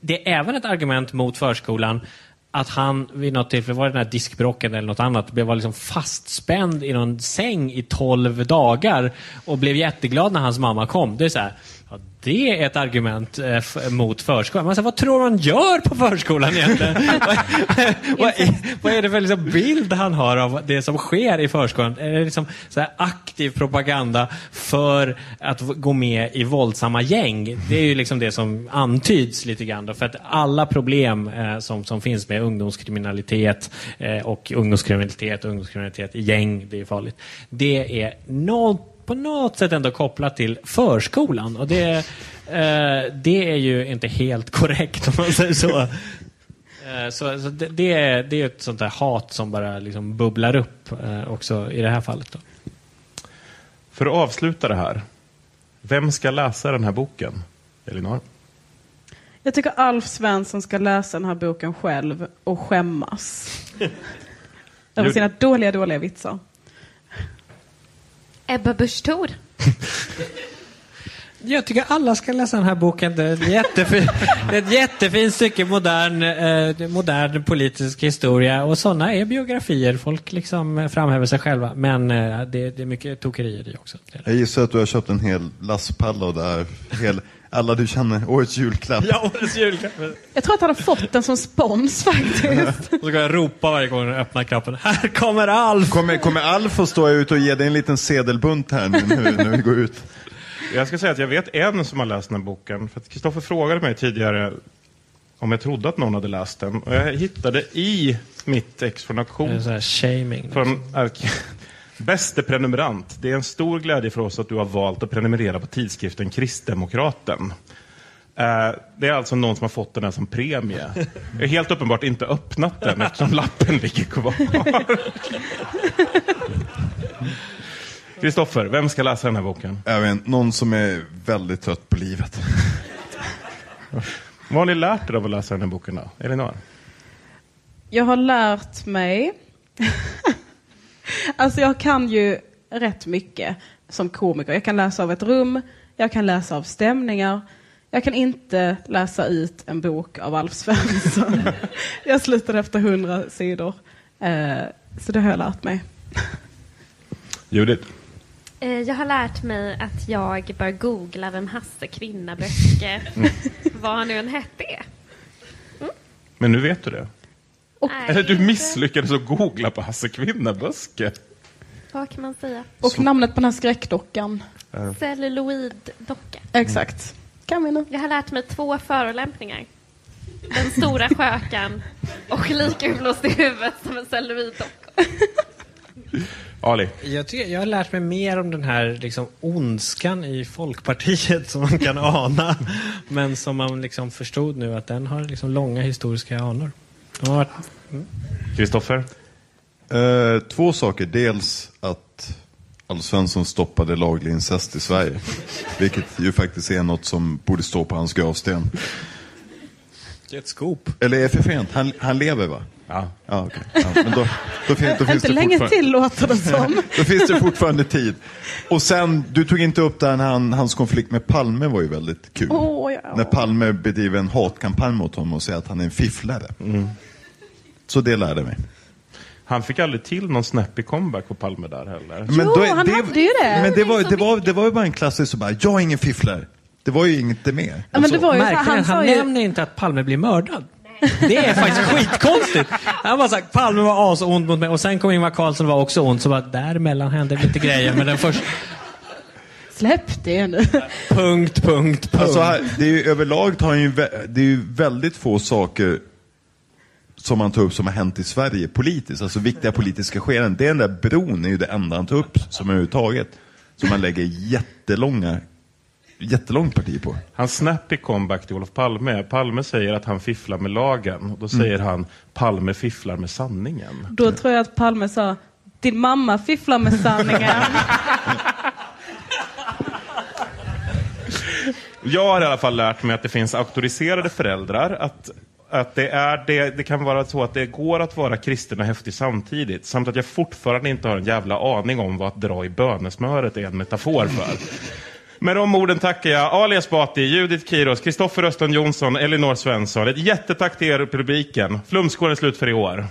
S7: Det är även ett argument mot förskolan att han vid något tillfälle, var det den här diskbrocken eller något annat, blev liksom fastspänd i någon säng i tolv dagar och blev jätteglad när hans mamma kom. Det är så här, Ja, det är ett argument eh, mot förskolan. Man säger, vad tror man gör på förskolan egentligen? vad, vad, är, vad, är, det för liksom bild han har av det som sker i förskolan? Är det liksom så aktiv propaganda för att gå med i våldsamma gäng? Det är ju liksom det som antyds lite grann. Då, för att alla problem eh, som, som finns med ungdomskriminalitet eh, och ungdomskriminalitet och ungdomskriminalitet i gäng, det är farligt. Det är något på något sätt ändå kopplat till förskolan. Och det, eh, det är ju inte helt korrekt om man säger så. Eh, så, så det, det, är, det är ett sånt där hat som bara liksom bubblar upp eh, också i det här fallet. Då.
S6: För att avsluta det här. Vem ska läsa den här boken? Elinor?
S9: Jag tycker Alf Svensson ska läsa den här boken själv och skämmas. Över sina dåliga, dåliga vitsar.
S10: Ebba Busch Thor.
S7: Jag tycker alla ska läsa den här boken. Det är ett, jättefin, det är ett jättefint stycke modern, eh, modern politisk historia. Och sådana är biografier. Folk liksom framhäver sig själva. Men eh, det, det, är mycket tokerier i också.
S8: Jag gissar att du har köpt en hel lastpall av det här. Hel, alla du känner, årets julklapp.
S7: Ja, årets julklapp.
S9: Jag tror att han har fått den som spons faktiskt.
S7: och så kan jag ropa varje gång jag öppnar klappen. Här kommer Alf!
S8: Kommer, kommer Alf att stå ut och ge dig en liten sedelbunt här nu när vi går ut?
S6: Jag ska säga att jag vet en som har läst den här boken. För Kristoffer frågade mig tidigare om jag trodde att någon hade läst den. Och jag hittade i mitt ex från auktion.
S7: Det är shaming.
S6: Från Bäste prenumerant. Det är en stor glädje för oss att du har valt att prenumerera på tidskriften Kristdemokraten. Eh, det är alltså någon som har fått den här som premie. Jag har helt uppenbart inte öppnat den eftersom lappen ligger kvar. Kristoffer, vem ska läsa den här boken?
S8: Jag vet, någon som är väldigt trött på livet.
S6: Vad har ni lärt er av att läsa den här boken då? Elinor?
S9: Jag har lärt mig... alltså jag kan ju rätt mycket som komiker. Jag kan läsa av ett rum, jag kan läsa av stämningar. Jag kan inte läsa ut en bok av Alf Svensson. jag slutade efter hundra sidor. Eh, så det har jag lärt mig.
S6: Judith?
S10: Eh, jag har lärt mig att jag bör googla vem Hasse Kvinnaböske, mm. vad han nu än hette, är.
S6: Mm. Men nu vet du det? Och, Eller du misslyckades att googla på Hasse Kvinnaböske.
S10: Vad kan man säga?
S9: Och Så. namnet på den här skräckdockan.
S10: Uh. Celluloiddocka.
S9: Exakt. Kan vi nu.
S10: Jag har lärt mig två förolämpningar. Den stora skökan och lika uppblåst i huvudet som en celluloiddocka.
S6: Ali?
S7: Jag, tycker, jag har lärt mig mer om den här liksom, ondskan i Folkpartiet som man kan ana. men som man liksom förstod nu att den har liksom långa historiska anor.
S6: Kristoffer?
S8: Eh, två saker. Dels att Alf Svensson stoppade laglig incest i Sverige. Vilket ju faktiskt är något som borde stå på hans gravsten.
S7: Det är ett skop.
S8: Eller är jag för sent? Han, han lever va?
S6: Ja.
S8: ja, okay. ja men då, då, finns, då finns
S9: Inte länge till låter det som.
S8: då finns det fortfarande tid. Och sen, du tog inte upp när han, hans konflikt med Palme var ju väldigt kul.
S9: Oh, ja.
S8: När Palme bedriver en hatkampanj mot honom och säger att han är en fifflare. Mm. Så det lärde mig.
S6: Han fick aldrig till någon snappy comeback på Palme där heller.
S8: Men
S9: Jo, han hade ju det.
S8: Men det var, det, var, det var ju bara en klassisk så bara, jag är ingen fifflare. Det var ju inte mer.
S9: Ja, men det var ju
S7: Märkligen,
S9: han
S7: han,
S9: ju...
S7: nämner inte att Palme blir mördad. Det är faktiskt skitkonstigt. Han bara sagt Palme var asond mot mig och sen kom Ingvar Carlsson och var också ond. Så bara, däremellan hände lite grejer. Men den första...
S9: Släpp det nu.
S7: Punkt, punkt, punkt.
S8: Alltså, här, det är ju, överlag tar han ju, det är ju väldigt få saker som han tar upp som har hänt i Sverige politiskt, alltså viktiga politiska skeenden. Det är den där bron är ju det enda han tar upp som överhuvudtaget, som han lägger jättelånga, jättelångt parti på.
S6: Hans snappy comeback till Olof Palme. Palme säger att han fifflar med lagen. Och då säger han Palme fifflar med sanningen.
S9: Då tror jag att Palme sa, din mamma fifflar med sanningen.
S6: Jag har i alla fall lärt mig att det finns auktoriserade föräldrar. Att, att det, är det, det kan vara så att det går att vara kristen och häftig samtidigt. Samt att jag fortfarande inte har en jävla aning om vad att dra i bönesmöret är en metafor för. Med de orden tackar jag Ali Esbati, Judith Kiros, Kristoffer Östlund Jonsson, Elinor Svensson. Ett jättetack till er i publiken. Flumskålen är slut för i år.